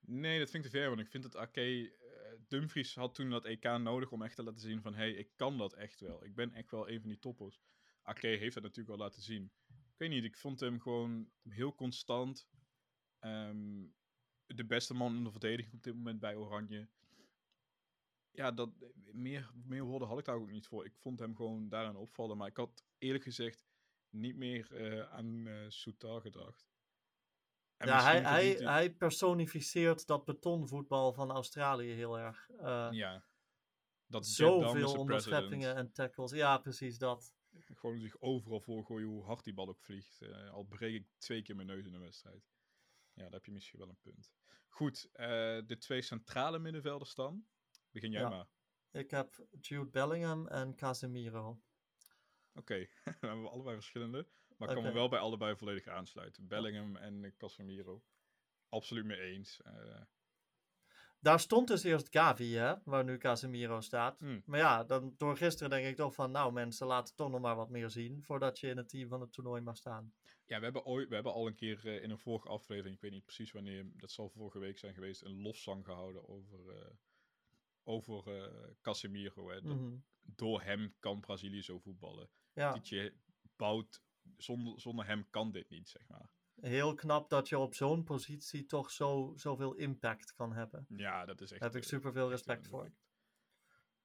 Nee, dat vind ik te ver, want ik vind dat Ake... eh, Dumfries had toen dat EK nodig om echt te laten zien van... hé, hey, ik kan dat echt wel. Ik ben echt wel een van die toppers. Ake heeft dat natuurlijk al laten zien. Ik weet niet, ik vond hem gewoon heel constant. Ehm, de beste man in de verdediging op dit moment bij Oranje. Ja, dat, meer, meer woorden had ik daar ook niet voor. Ik vond hem gewoon daaraan opvallen. Maar ik had eerlijk gezegd niet meer eh, aan eh Soutar gedacht. En ja, hij, hij, hij personificeert dat betonvoetbal van Australië heel erg. Eh, Ja. Dat Zoveel onderscheppingen en tackles. Ja, precies dat. Gewoon zich overal voorgooien hoe hard die bal ook vliegt. Al breek ik twee keer mijn neus in een wedstrijd. Ja, daar heb je misschien wel een punt. Goed, de twee centrale middenvelders dan. Begin jij Ja. maar. Ik heb Jude Bellingham en Casemiro. Oké, [LAUGHS] dan hebben we allebei verschillende. Maar ik kan me wel bij allebei volledig aansluiten. Bellingham en Casemiro. Absoluut mee eens. Eh, Daar stond dus eerst Gavi, hè, waar nu Casemiro staat. Hmm. Maar ja, dan, door gisteren denk ik toch van, nou mensen, laten toch nog maar wat meer zien voordat je in het team van het toernooi mag staan. Ja, we hebben, ooit, we hebben al een keer eh, in een vorige aflevering, ik weet niet precies wanneer, dat zal vorige week zijn geweest, een lofzang gehouden over, eh over eh, Casemiro. Hè. Dat- Mhm. Door hem kan Brazilië zo voetballen. Ja, Tietje bouwt, zonder, zonder hem kan dit niet, zeg maar. heel knap dat je op zo'n positie toch zo, zoveel impact kan hebben. Ja, dat is echt... Daar heb ik eh, super veel echt respect voor.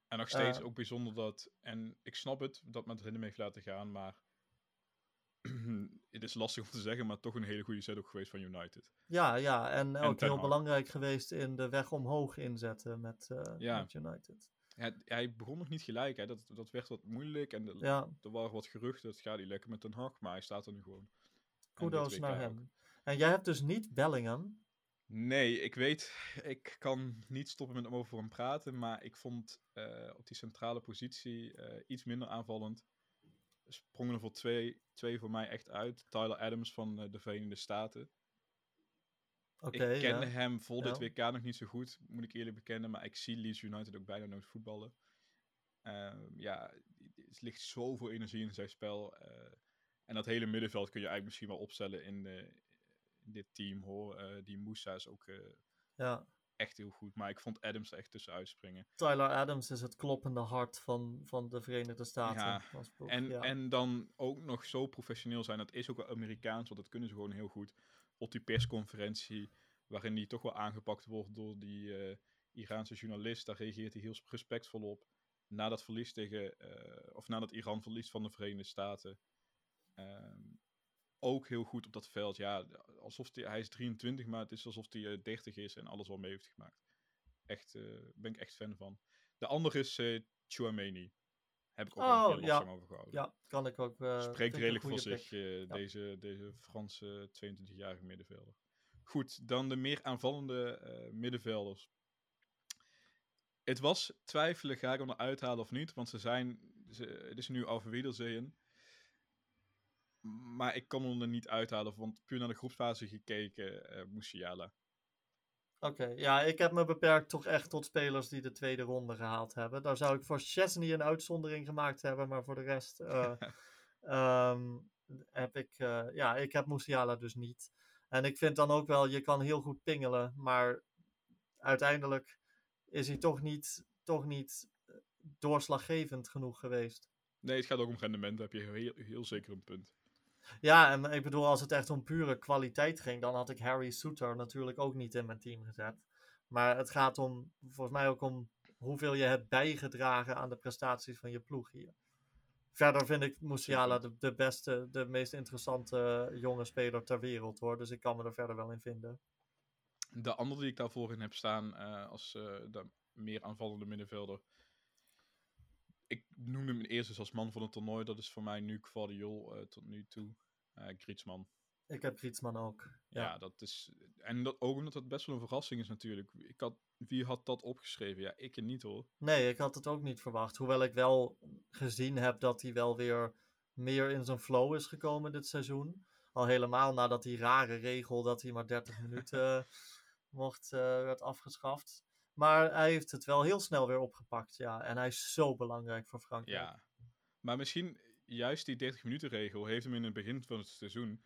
En nog steeds Eh. ook bijzonder dat, en ik snap het, dat Madrid hem heeft laten gaan, maar [CLEARS THROAT] het is lastig om te zeggen, maar toch een hele goede set ook geweest van United. Ja, ja, en ook heel belangrijk geweest in de weg omhoog inzetten met, eh, Ja. met United. Hij, hij begon nog niet gelijk, hè. Dat, dat werd wat moeilijk en de, Ja, er waren wat geruchten, het gaat niet lekker met Den Haag, maar hij staat er nu gewoon. Kudos naar ook. hem. En jij hebt dus niet Bellingham. Nee, ik weet, ik kan niet stoppen met hem over hem praten, maar ik vond eh, op die centrale positie eh, iets minder aanvallend. Sprongen er voor twee, twee voor mij echt uit. Tyler Adams van eh, de Verenigde Staten. Oké, ik kende ja. hem voor dit Ja. WK nog niet zo goed, moet ik eerlijk bekennen, maar ik zie Leeds United ook bijna nooit voetballen. Ehm, ja, er ligt zoveel energie in zijn spel. eh, en dat hele middenveld kun je eigenlijk misschien wel opstellen in, eh, in dit team hoor. Die Moussa is ook Ja. Echt heel goed. Maar ik vond Adams echt tussen uitspringen. Tyler Adams is het kloppende hart van, van de Verenigde Staten. Ja, En, ja. en dan ook nog zo professioneel zijn. Dat is ook wel Amerikaans, want dat kunnen ze gewoon heel goed. Op die persconferentie, waarin die toch wel aangepakt wordt door die eh, Iraanse journalist. Daar reageert hij heel respectvol op. Na dat verlies tegen, eh, of nadat Iran verliest van de Verenigde Staten. Ehm, ook heel goed op dat veld. Ja, alsof hij, hij is 23, maar het is alsof hij eh, 30 is en alles wel mee heeft gemaakt. Echt, eh ben ik echt fan van. De andere is eh Chouameni. Heb ik ook Oh, heel ja. over gehouden. ja, kan ik ook. eh, Spreekt een redelijk voor zich, eh, deze, deze Franse 22-jarige middenvelder. Goed, dan de meer aanvallende eh, middenvelders. Het was twijfelen, ga ik hem eruit halen of niet? Want ze zijn, ze, het is nu over Wiedersehen. Maar ik kan hem er niet uithalen, want puur naar de groepsfase gekeken, eh Musiala. Oké, ja, ik heb me beperkt toch echt tot spelers die de tweede ronde gehaald hebben. Daar zou ik voor Chesney een uitzondering gemaakt hebben, maar voor de rest eh, [LAUGHS] ehm, heb ik, eh, ja, ik heb Musiala dus niet. En ik vind dan ook wel, je kan heel goed pingelen, maar uiteindelijk is hij toch niet, toch niet doorslaggevend genoeg geweest. Nee, het gaat ook om rendement, daar heb je heel, heel zeker een punt. Ja, en ik bedoel, als het echt om pure kwaliteit ging, dan had ik Harry Souter natuurlijk ook niet in mijn team gezet. Maar het gaat om, volgens mij ook om hoeveel je hebt bijgedragen aan de prestaties van je ploeg hier. Verder vind ik Musiala de, de beste, de meest interessante jonge speler ter wereld hoor. Dus ik kan me er verder wel in vinden. De andere die ik daarvoor in heb staan eh, als eh, de meer aanvallende middenvelder. Ik noemde hem eerst eens als man van het toernooi. Dat is voor mij nu Guardiol eh, tot nu toe. Griezmann. Ik heb Griezmann ook. Ja. Ja. dat is... En dat, ook omdat het best wel een verrassing is natuurlijk. Ik had, wie had dat opgeschreven? Ja, ik niet hoor. Nee, ik had het ook niet verwacht. Hoewel ik wel gezien heb dat hij wel weer meer in zijn flow is gekomen dit seizoen. Al helemaal nadat die rare regel dat hij maar 30 [LAUGHS] minuten mocht, eh, werd afgeschaft. Maar hij heeft het wel heel snel weer opgepakt, ja. En hij is zo belangrijk voor Frankrijk. Ja. Maar misschien juist die 30 minuten regel heeft hem in het begin van het seizoen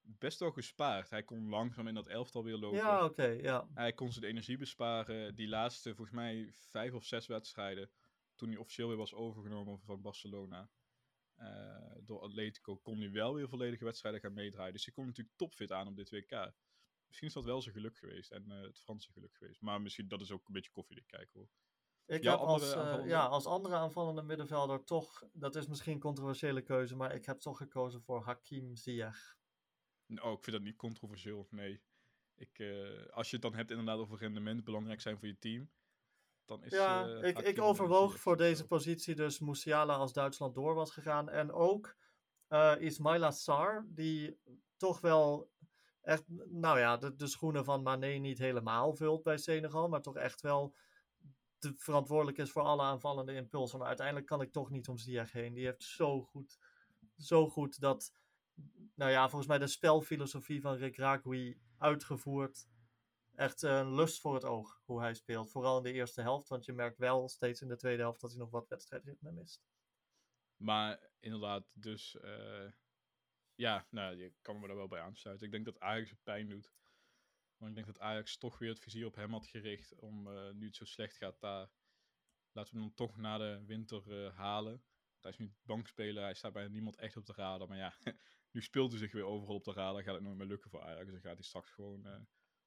best wel gespaard. Hij kon langzaam in dat elftal weer lopen. Ja, oké, ja. Hij kon zijn energie besparen. Die laatste, volgens mij, vijf of zes wedstrijden. Toen hij officieel weer was overgenomen van Barcelona. eh, door Atletico kon hij wel weer volledige wedstrijden gaan meedraaien. Dus hij komt natuurlijk topfit aan op dit WK. Misschien is dat wel zijn geluk geweest. En eh, het Franse geluk geweest. Maar misschien dat is ook een beetje koffiedik kijken hoor. Ik heb als, andere eh, aanvallende? ja, als andere aanvallende middenvelder toch, dat is misschien een controversiële keuze, maar ik heb toch gekozen voor Hakim Ziyech. Oh, ik vind dat niet controversieel. Nee. Ik, eh, als je het dan hebt inderdaad over rendement belangrijk zijn voor je team. Dan is Ja, ik, ik overwoog voor deze positie dus Musiala als Duitsland door was gegaan. En ook Ismaila Sarr, die toch wel echt, nou ja, de, schoenen van Mané niet helemaal vult bij Senegal. Maar toch echt wel de, verantwoordelijk is voor alle aanvallende impulsen. Maar uiteindelijk kan ik toch niet om Ziyech heen. Die heeft zo goed, zo goed dat, nou ja, volgens mij de spelfilosofie van Rick Ragui uitgevoerd echt een lust voor het oog hoe hij speelt. Vooral in de eerste helft, want je merkt wel steeds in de tweede helft dat hij nog wat wedstrijdritme mist. Maar inderdaad, dus eh, ja, nou, je kan me daar wel bij aansluiten. Ik denk dat Ajax het pijn doet. Want ik denk dat Ajax toch weer het vizier op hem had gericht. Om eh, nu het zo slecht gaat daar. Laten we hem dan toch na de winter eh, halen. Hij is nu bankspeler, hij staat bij niemand echt op de radar. Maar ja, [LAUGHS] nu speelt hij zich weer overal op de radar. Gaat het nooit meer lukken voor Ajax. Dan gaat hij straks gewoon eh,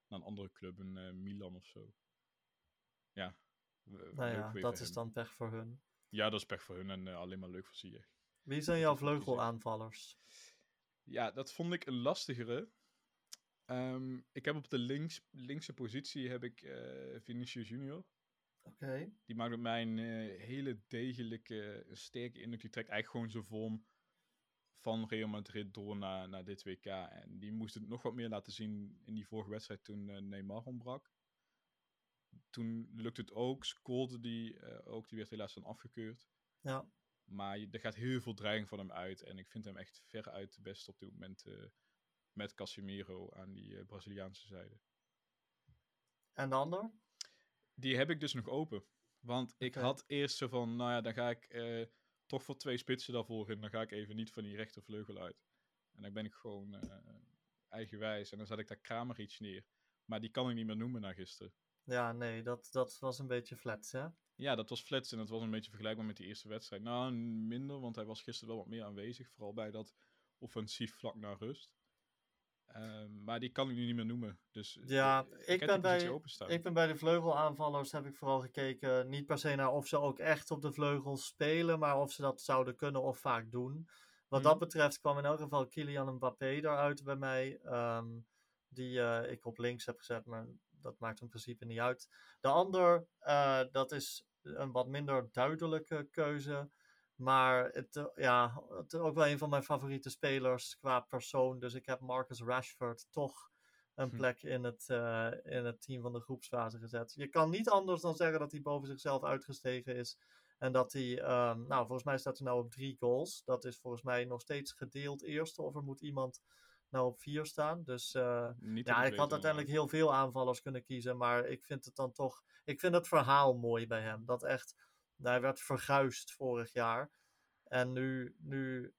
naar een andere club, een Milan of zo. Ja. Nou ja, dat is hem. dan pech voor hun. Ja, dat is pech voor hun en alleen maar leuk voor Ziyech. Wie zijn jouw vleugelaanvallers? Ja, dat vond ik een lastigere. Ehm, ik heb op de links, linkse positie heb ik eh Vinicius Junior. Oké. Die maakt met mij een eh, hele degelijke, sterke indruk. Die trekt eigenlijk gewoon zijn vorm van Real Madrid door naar, naar dit WK. En die moest het nog wat meer laten zien in die vorige wedstrijd toen eh, Neymar ontbrak. Toen lukte het ook, scoorde die ook. Die werd helaas dan afgekeurd. Ja. Maar er gaat heel veel dreiging van hem uit. En ik vind hem echt veruit de beste op dit moment. eh, met Casemiro aan die eh, Braziliaanse zijde. En de ander? Die heb ik dus nog open. Want ik had eerst zo van, nou ja, dan ga ik eh, toch voor twee spitsen daarvoor in. Dan ga ik even niet van die rechtervleugel uit. En dan ben ik gewoon eigenwijs. En dan zet ik daar Kramer iets neer. Maar die kan ik niet meer noemen na gisteren. Ja, nee, dat, dat was een beetje flat, hè? Ja, dat was flats en dat was een beetje vergelijkbaar met die eerste wedstrijd. Nou, minder, want hij was gisteren wel wat meer aanwezig. Vooral bij dat offensief vlak naar rust. Ehm, maar die kan ik nu niet meer noemen. Dus Ja, eh, ik heb ben bij- openstaan. Ik ben bij de vleugelaanvallers heb ik vooral gekeken, niet per se naar of ze ook echt op de vleugels spelen, maar of ze dat zouden kunnen of vaak doen. Wat Mhm. dat betreft kwam in elk geval Kylian Mbappé eruit bij mij, ehm, die eh, ik op links heb gezet, maar dat maakt in principe niet uit. De ander, eh, dat is een wat minder duidelijke keuze, maar het, eh, ja, het is ook wel een van mijn favoriete spelers qua persoon, dus ik heb Marcus Rashford toch een Hm. plek in het, eh, in het team van de groepsfase gezet. Je kan niet anders dan zeggen dat hij boven zichzelf uitgestegen is. En dat hij, ehm, nou volgens mij staat hij nou op drie goals. Dat is volgens mij nog steeds gedeeld eerste. Of er moet iemand nou op vier staan. Dus eh, ja, ik had uiteindelijk heel veel aanvallers kunnen kiezen. Maar ik vind het dan toch, ik vind het verhaal mooi bij hem. Dat echt, hij werd verguisd vorig jaar. En nu, nu,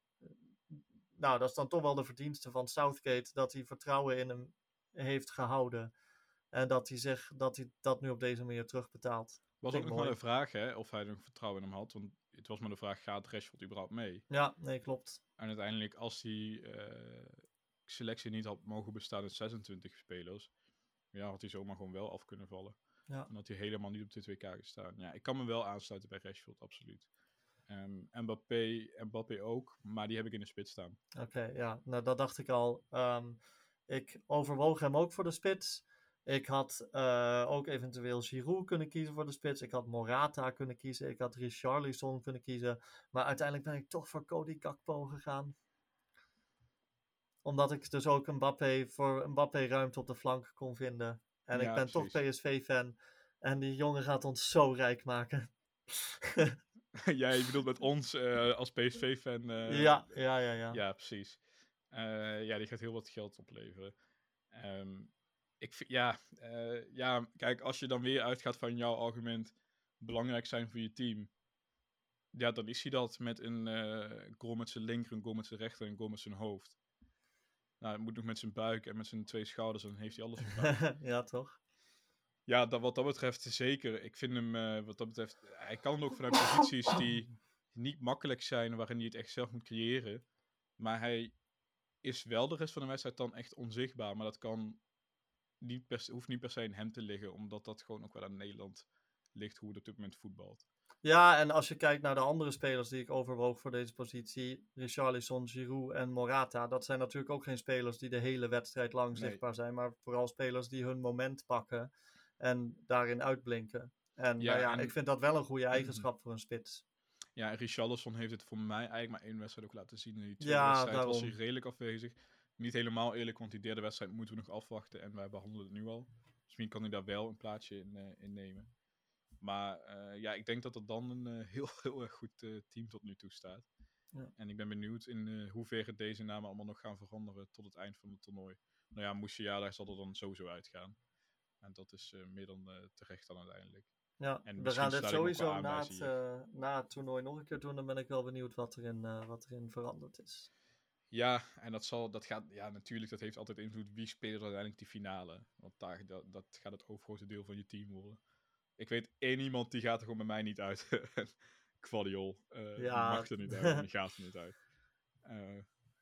nou dat is dan toch wel de verdienste van Southgate. Dat hij vertrouwen in hem heeft gehouden. En dat hij, zich, dat, hij dat nu op deze manier terugbetaalt. was ook nog maar de vraag, hè, of hij nog vertrouwen in hem had. Want het was maar de vraag, gaat Rashford überhaupt mee? Ja, nee, klopt. En uiteindelijk, als die eh, selectie niet had mogen bestaan uit 26 spelers, ja, had hij zomaar gewoon wel af kunnen vallen. Ja. En had hij helemaal niet op dit WK gestaan. Ja, ik kan me wel aansluiten bij Rashford, absoluut. Ehm Mbappé, Mbappé ook, maar die heb ik in de spits staan. Oké, ja, nou dat dacht ik al. Ehm, ik overwoog hem ook voor de spits. Ik had eh, ook eventueel Giroud kunnen kiezen voor de spits. Ik had Morata kunnen kiezen. Ik had Richarlison kunnen kiezen. Maar uiteindelijk ben ik toch voor Cody Gakpo gegaan. Omdat ik dus ook Mbappé voor Mbappé ruimte op de flank kon vinden. En Ja, ik ben toch. PSV-fan. En die jongen gaat ons zo rijk maken. [LAUGHS] Jij bedoelt met [LAUGHS] ons eh, als PSV-fan. eh, ja, ja, ja, ja. Ja, precies. Eh, ja, die gaat heel wat geld opleveren. Ehm, ik ja, ja, kijk, als je dan weer uitgaat van jouw argument belangrijk zijn voor je team. Ja, dan is hij dat met een goal met zijn linker, een goal met zijn rechter en een goal met zijn hoofd. Nou, het moet nog met zijn buik en met zijn twee schouders, dan heeft hij alles [LAUGHS] ja, toch? Ja, dat, wat dat betreft zeker. Ik vind hem, eh, wat dat betreft, hij kan ook vanuit posities die niet makkelijk zijn, waarin hij het echt zelf moet creëren. Maar hij is wel de rest van de wedstrijd dan echt onzichtbaar. Maar dat kan niet per, hoeft niet per se in hem te liggen, omdat dat gewoon ook wel aan Nederland ligt, hoe het op dit moment voetbalt. Ja, en als je kijkt naar de andere spelers die ik overwoog voor deze positie, Richarlison, Giroud en Morata, dat zijn natuurlijk ook geen spelers die de hele wedstrijd lang Nee. zichtbaar zijn, maar vooral spelers die hun moment pakken en daarin uitblinken. En Ja, nou ja, en- ik vind dat wel een goede [CLEARS THROAT] eigenschap voor een spits. Ja, en Richarlison heeft het voor mij eigenlijk maar één wedstrijd ook laten zien. In die tweede Ja, wedstrijd was hij redelijk afwezig. Niet helemaal eerlijk, want die derde wedstrijd moeten we nog afwachten. En wij behandelen het nu al. Misschien kan hij daar wel een plaatsje in, eh, in nemen. Maar eh, ja, ik denk dat er dan een eh, [LAUGHS] heel, heel erg goed eh, team tot nu toe staat. Ja. En ik ben benieuwd in hoeverre deze namen allemaal nog gaan veranderen tot het eind van het toernooi. Nou ja, Musiala zal er dan sowieso uitgaan. En dat is meer dan terecht dan uiteindelijk. Ja, En we gaan dit sowieso aan na het, na het toernooi nog een keer doen. Dan ben ik wel benieuwd wat erin, wat erin veranderd is. Ja, en dat zal, dat gaat, ja, natuurlijk, dat heeft altijd invloed. Wie speelt uiteindelijk die finale? Want daar, dat, dat gaat het overgrote deel van je team worden. Ik weet één iemand die gaat er gewoon bij mij niet uit. [LAUGHS] Quadiol. eh die Ja. mag er niet uit [LAUGHS] die gaat er niet uit. Eh,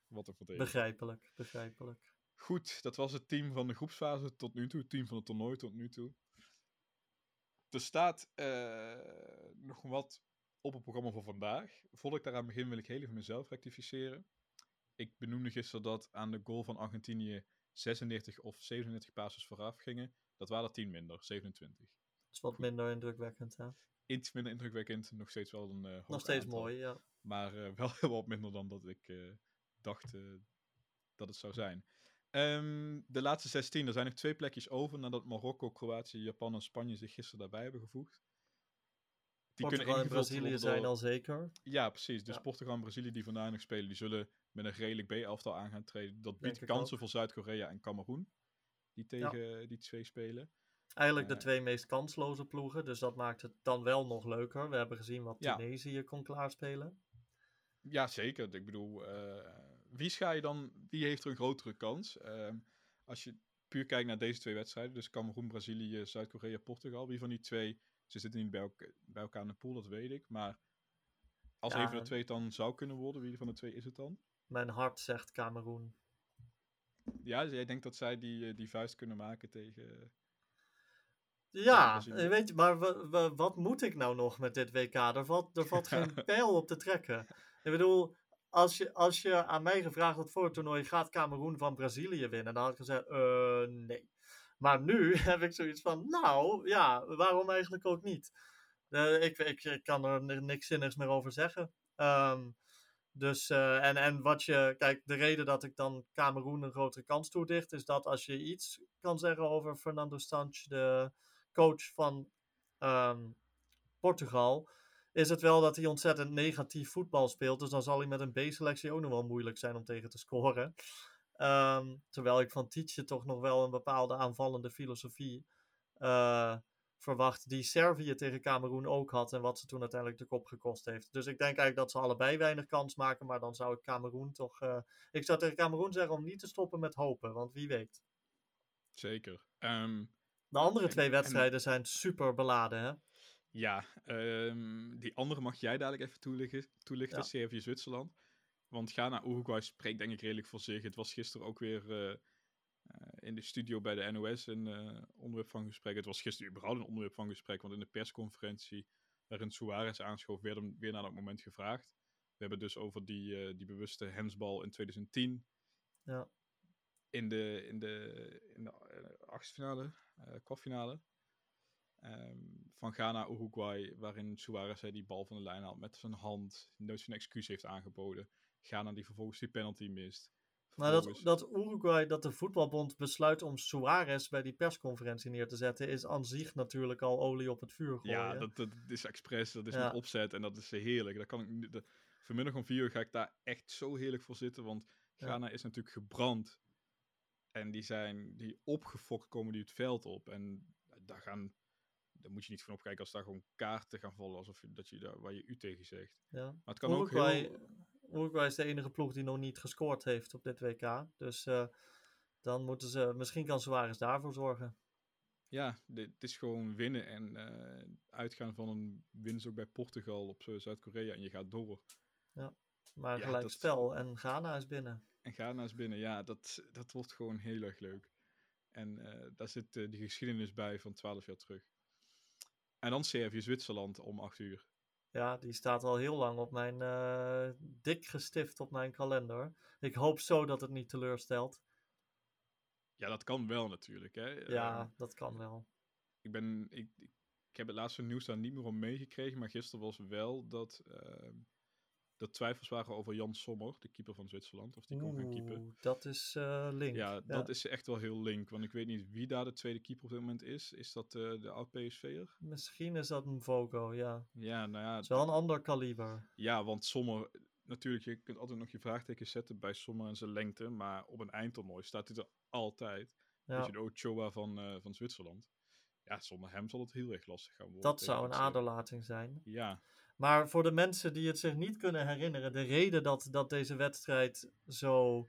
wat een verdediger. Begrijpelijk, begrijpelijk. Goed, dat was het team van de groepsfase tot nu toe. Het team van het toernooi tot nu toe. Er staat eh, nog wat op het programma voor vandaag. Voordat ik daaraan begin wil ik heel even mezelf rectificeren. Ik benoemde gisteren dat aan de goal van Argentinië 36 of 37 passes vooraf gingen. Dat waren er 10 minder, 27. Is wat minder indrukwekkend, hè? Iets minder indrukwekkend, nog steeds wel een eh hoog Nog steeds aantal. mooi, ja. Maar eh, [LAUGHS] wel heel wat minder dan dat ik eh, dacht dat het zou zijn. Ehm, de laatste 16, er zijn nog twee plekjes over nadat Marokko, Kroatië, Japan en Spanje zich gisteren daarbij hebben gevoegd. Die Portugal en Brazilië zijn al zeker. Ja, precies. Dus Ja. Portugal en Brazilië die vandaag nog spelen, die zullen met een redelijk B-elftal aan gaan treden. Dat biedt kansen ook. voor Zuid-Korea en Cameroen. Die tegen die twee spelen. Eigenlijk de Eh. twee meest kansloze ploegen, dus dat maakt het dan wel nog leuker. We hebben gezien wat. Tunesië kon klaarspelen. Ja, zeker. Ik bedoel, eh, wie ga je dan, wie heeft er een grotere kans? Ehm, als je puur kijkt naar deze twee wedstrijden, dus Cameroen, Brazilië, Zuid-Korea, Portugal, wie van die twee, ze zitten niet bij, elk- bij elkaar in de pool, dat weet ik, maar als Ja. een van de twee het dan zou kunnen worden, wie van de twee is het dan? Mijn hart zegt Cameroen. Ja, dus jij denkt dat zij die, eh, die vuist kunnen maken tegen... Ja, eh, weet je, maar wa- wa- wat moet ik nou nog met dit WK? Er valt, er [LAUGHS] valt geen pijl op te trekken. Ik bedoel, als je, als je aan mij gevraagd had voor het toernooi, gaat Cameroen van Brazilië winnen? Dan had ik gezegd, eh, nee. Maar nu [LAUGHS] heb ik zoiets van, nou, ja, waarom eigenlijk ook niet? Eh, ik, ik, ik kan er ni- niks zinnigs meer over zeggen. Ehm, dus, en, en wat je, kijk, de reden dat ik dan Cameroen een grotere kans toedicht, is dat als je iets kan zeggen over Fernando Sanch, de coach van ehm, Portugal, is het wel dat hij ontzettend negatief voetbal speelt. Dus dan zal hij met een B-selectie ook nog wel moeilijk zijn om tegen te scoren. Ehm, terwijl ik van Tietje toch nog wel een bepaalde aanvallende filosofie eh, verwacht, die Servië tegen Cameroen ook had en wat ze toen uiteindelijk de kop gekost heeft. Dus ik denk eigenlijk dat ze allebei weinig kans maken, maar dan zou ik Cameroen toch... eh, ik zou tegen Cameroen zeggen om niet te stoppen met hopen, want wie weet. Zeker. Ehm, De andere En- twee en- wedstrijden zijn super beladen, hè? ja, ehm, die andere mag jij dadelijk even toelichten, toelichten Ja. Servië-Zwitserland. Want Ghana-Uruguay spreekt denk ik redelijk voor zich. Het was gisteren ook weer eh, eh, in de studio bij de NOS een eh, onderwerp van gesprek. Het was gisteren überhaupt een onderwerp van gesprek, want in de persconferentie waarin Suarez aanschoof, werd hem weer naar dat moment gevraagd. We hebben het dus over die, die bewuste hensbal in 2010. Ja. In de, in de, in de eh, achtfinale, eh kwartfinale. ehm, van Ghana, Uruguay, waarin Suarez hij die bal van de lijn haalt met zijn hand, nooit zijn excuus heeft aangeboden. Ghana die vervolgens die penalty mist. Maar dat, Vervolgens- dat Uruguay, dat de voetbalbond besluit om Suarez bij die persconferentie neer te zetten, is aan zich natuurlijk al olie op het vuur gooien. Ja, dat, dat is expres, dat is Ja. met opzet en dat is heerlijk. Dat kan ik, de, vanmiddag om vier uur ga ik daar echt zo heerlijk voor zitten, want Ja. Ghana is natuurlijk gebrand. En die zijn die opgefokt komen die het veld op. En daar gaan, daar moet je niet van opkijken als daar gewoon kaarten gaan vallen, alsof je, dat je daar, waar je u tegen zegt. Ja. Maar het kan ook heel... Uruguay is de enige ploeg die nog niet gescoord heeft op dit WK. Dus eh, dan moeten ze, misschien kan Suarez daarvoor zorgen. Ja, dit, het is gewoon winnen en eh, uitgaan van een winst ook bij Portugal op Zuid-Korea en je gaat door. Maar Ja, gelijk dat- spel en Ghana is binnen. En Ghana is binnen, ja, dat, dat wordt gewoon heel erg leuk. En eh, daar zit eh, die geschiedenis bij van 12 jaar terug. En dan Servië-Zwitserland om 8 uur. Ja, die staat al heel lang op mijn, eh, dik gestift op mijn kalender. Ik hoop zo dat het niet teleurstelt. Ja, dat kan wel natuurlijk. Hè. Ja, dat kan wel. ik, ben, ik, ik, ik heb het laatste nieuws daar niet meer om meegekregen, maar gisteren was wel dat er twijfels waren over Jan Sommer, de keeper van Zwitserland, of die kon gaan keeper. Dat is eh, link. Ja, dat is echt wel heel link, want ik weet niet wie daar de tweede keeper op dit moment is. Is dat eh, de oud-PSV'er? Misschien is dat een Vogo, ja. Ja, nou ja, Het is wel een ander kaliber. Ja, want Sommer, natuurlijk, je kunt altijd nog je vraagtekens zetten bij Sommer en zijn lengte, maar op een eindtoernooi staat hij er altijd. Ja, Weet je, de Ochoa van, eh, van Zwitserland. Ja, zonder hem zal het heel erg lastig gaan worden. dat zou een aderlating zijn. Ja, Maar voor de mensen die het zich niet kunnen herinneren, de reden dat, dat deze wedstrijd zo.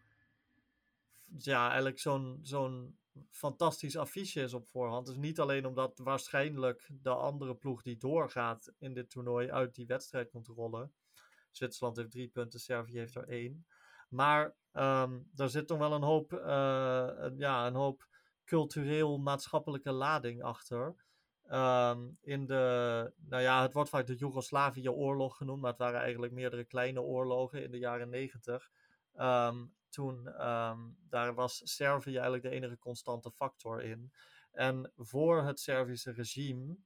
Ja, eigenlijk zo'n zo'n fantastisch affiche is op voorhand. is niet alleen omdat waarschijnlijk de andere ploeg die doorgaat in dit toernooi uit die wedstrijd komt rollen. Zwitserland heeft drie punten, Servië heeft er één. Maar ehm er zit toch wel een hoop, eh, ja, een hoop cultureel-maatschappelijke lading achter. Ehm, in de, nou ja, het wordt vaak de Joegoslavië-oorlog genoemd, maar het waren eigenlijk meerdere kleine oorlogen in de jaren negentig. Ehm, toen, ehm, daar was Servië eigenlijk de enige constante factor in. En voor het Servische regime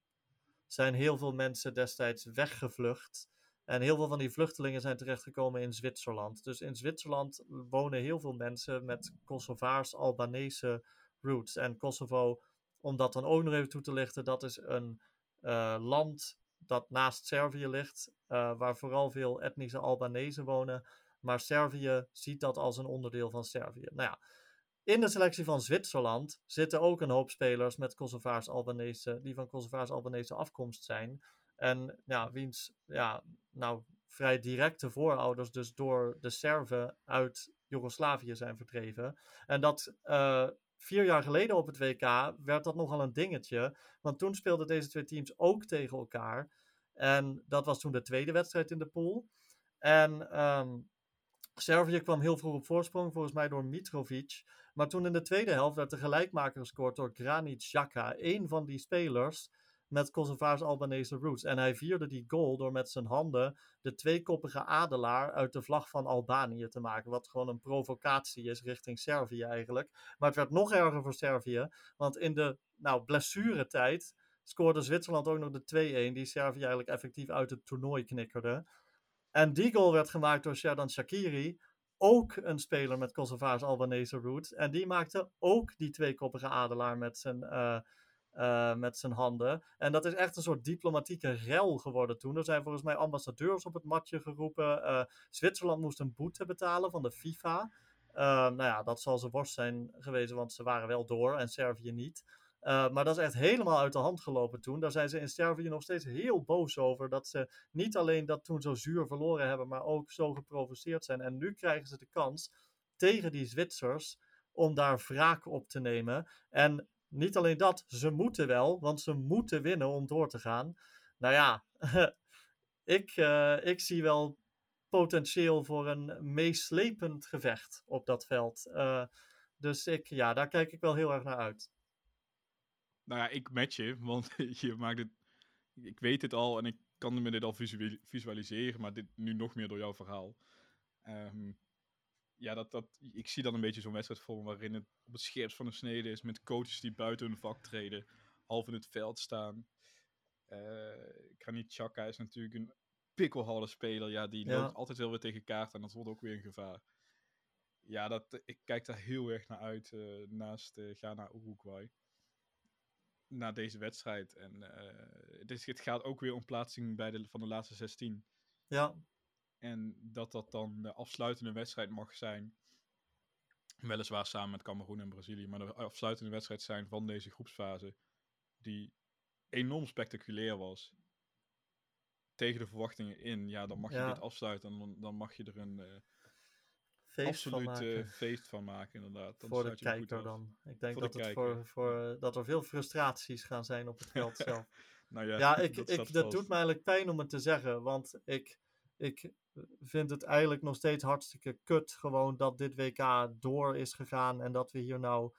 zijn heel veel mensen destijds weggevlucht. En heel veel van die vluchtelingen zijn terechtgekomen in Zwitserland. Dus in Zwitserland wonen heel veel mensen met Kosovaars-Albanese roots. En Kosovo, om dat dan ook nog even toe te lichten, dat is een eh, land dat naast Servië ligt, eh, waar vooral veel etnische Albanese wonen. Maar Servië ziet dat als een onderdeel van Servië. Nou ja, in de selectie van Zwitserland zitten ook een hoop spelers met Kosovaars-Albanese, die van Kosovaars-Albanese afkomst zijn. En ja, wiens, ja, nou, vrij directe voorouders dus door de Serven uit Joegoslavië zijn verdreven. En dat uh, vier jaar geleden op het WK werd dat nogal een dingetje. Want toen speelden deze twee teams ook tegen elkaar. En dat was toen de tweede wedstrijd in de pool. En um, Servië kwam heel vroeg op voorsprong, volgens mij door Mitrovic. Maar toen in de tweede helft werd de gelijkmaker gescoord door Granit Xhaka, een van die spelers met Kosovaars Albanese roots. En hij vierde die goal door met zijn handen de tweekoppige adelaar uit de vlag van Albanië te maken. Wat gewoon een provocatie is richting Servië eigenlijk. Maar het werd nog erger voor Servië, want in de nou, blessuretijd scoorde Zwitserland ook nog de 2-1, die Servië eigenlijk effectief uit het toernooi knikkerde. En die goal werd gemaakt door Sherdan Shakiri, ook een speler met Kosovaars Albanese roots. En die maakte ook die tweekoppige adelaar met zijn, uh, uh, met zijn handen. En dat is echt een soort diplomatieke rel geworden toen. Er zijn volgens mij ambassadeurs op het matje geroepen. Uh, Zwitserland moest een boete betalen van de FIFA. nou ja, dat zal ze worst zijn geweest, want ze waren wel door en Servië niet. Maar dat is echt helemaal uit de hand gelopen toen. Daar zijn ze in Servië nog steeds heel boos over. Dat ze niet alleen dat toen zo zuur verloren hebben, maar ook zo geprovoceerd zijn. En nu krijgen ze de kans tegen die Zwitsers om daar wraak op te nemen. En niet alleen dat, ze moeten wel, want ze moeten winnen om door te gaan. Nou ja, [LAUGHS] ik, uh, ik zie wel potentieel voor een meeslepend gevecht op dat veld. Uh, dus ik, ja, daar kijk ik wel heel erg naar uit. Nou ja, ik match je, want [LAUGHS] je maakt het. Ik weet het al en ik kan me dit al visualiseren, maar dit nu nog meer door jouw verhaal. Um, ja, dat, dat, ik zie dan een beetje zo'n wedstrijd voor waarin het op het scherpst van de snede is met coaches die buiten hun vak treden, half in het veld staan. Uh, Granit Xhaka is natuurlijk een pikkelharde speler. Ja, die ja. loopt altijd wel weer tegen kaart en dat wordt ook weer een gevaar. Ja, dat, ik kijk daar heel erg naar uit uh, naast uh, Ghana-Uruguay na deze wedstrijd. En uh, dus het gaat ook weer om plaatsing bij de, van de laatste 16. Ja. En dat dat dan de afsluitende wedstrijd mag zijn. Weliswaar samen met Cameroen en Brazilië. Maar de afsluitende wedstrijd zijn van deze groepsfase. Die enorm spectaculair was. Tegen de verwachtingen in. Ja, dan mag je dit afsluiten. En dan, dan mag je er een... Uh, feest absoluut van uh, feest van maken, inderdaad. Dan voor de kijker dan. Ik denk dat, het voor, voor, dat er veel frustraties gaan zijn op het veld [LAUGHS] zelf. nou ja, ja [LAUGHS] ik, dat, ik, dat doet me eigenlijk pijn om het te zeggen, want ik, ik vind het eigenlijk nog steeds hartstikke kut gewoon dat dit WK door is gegaan en dat we hier nou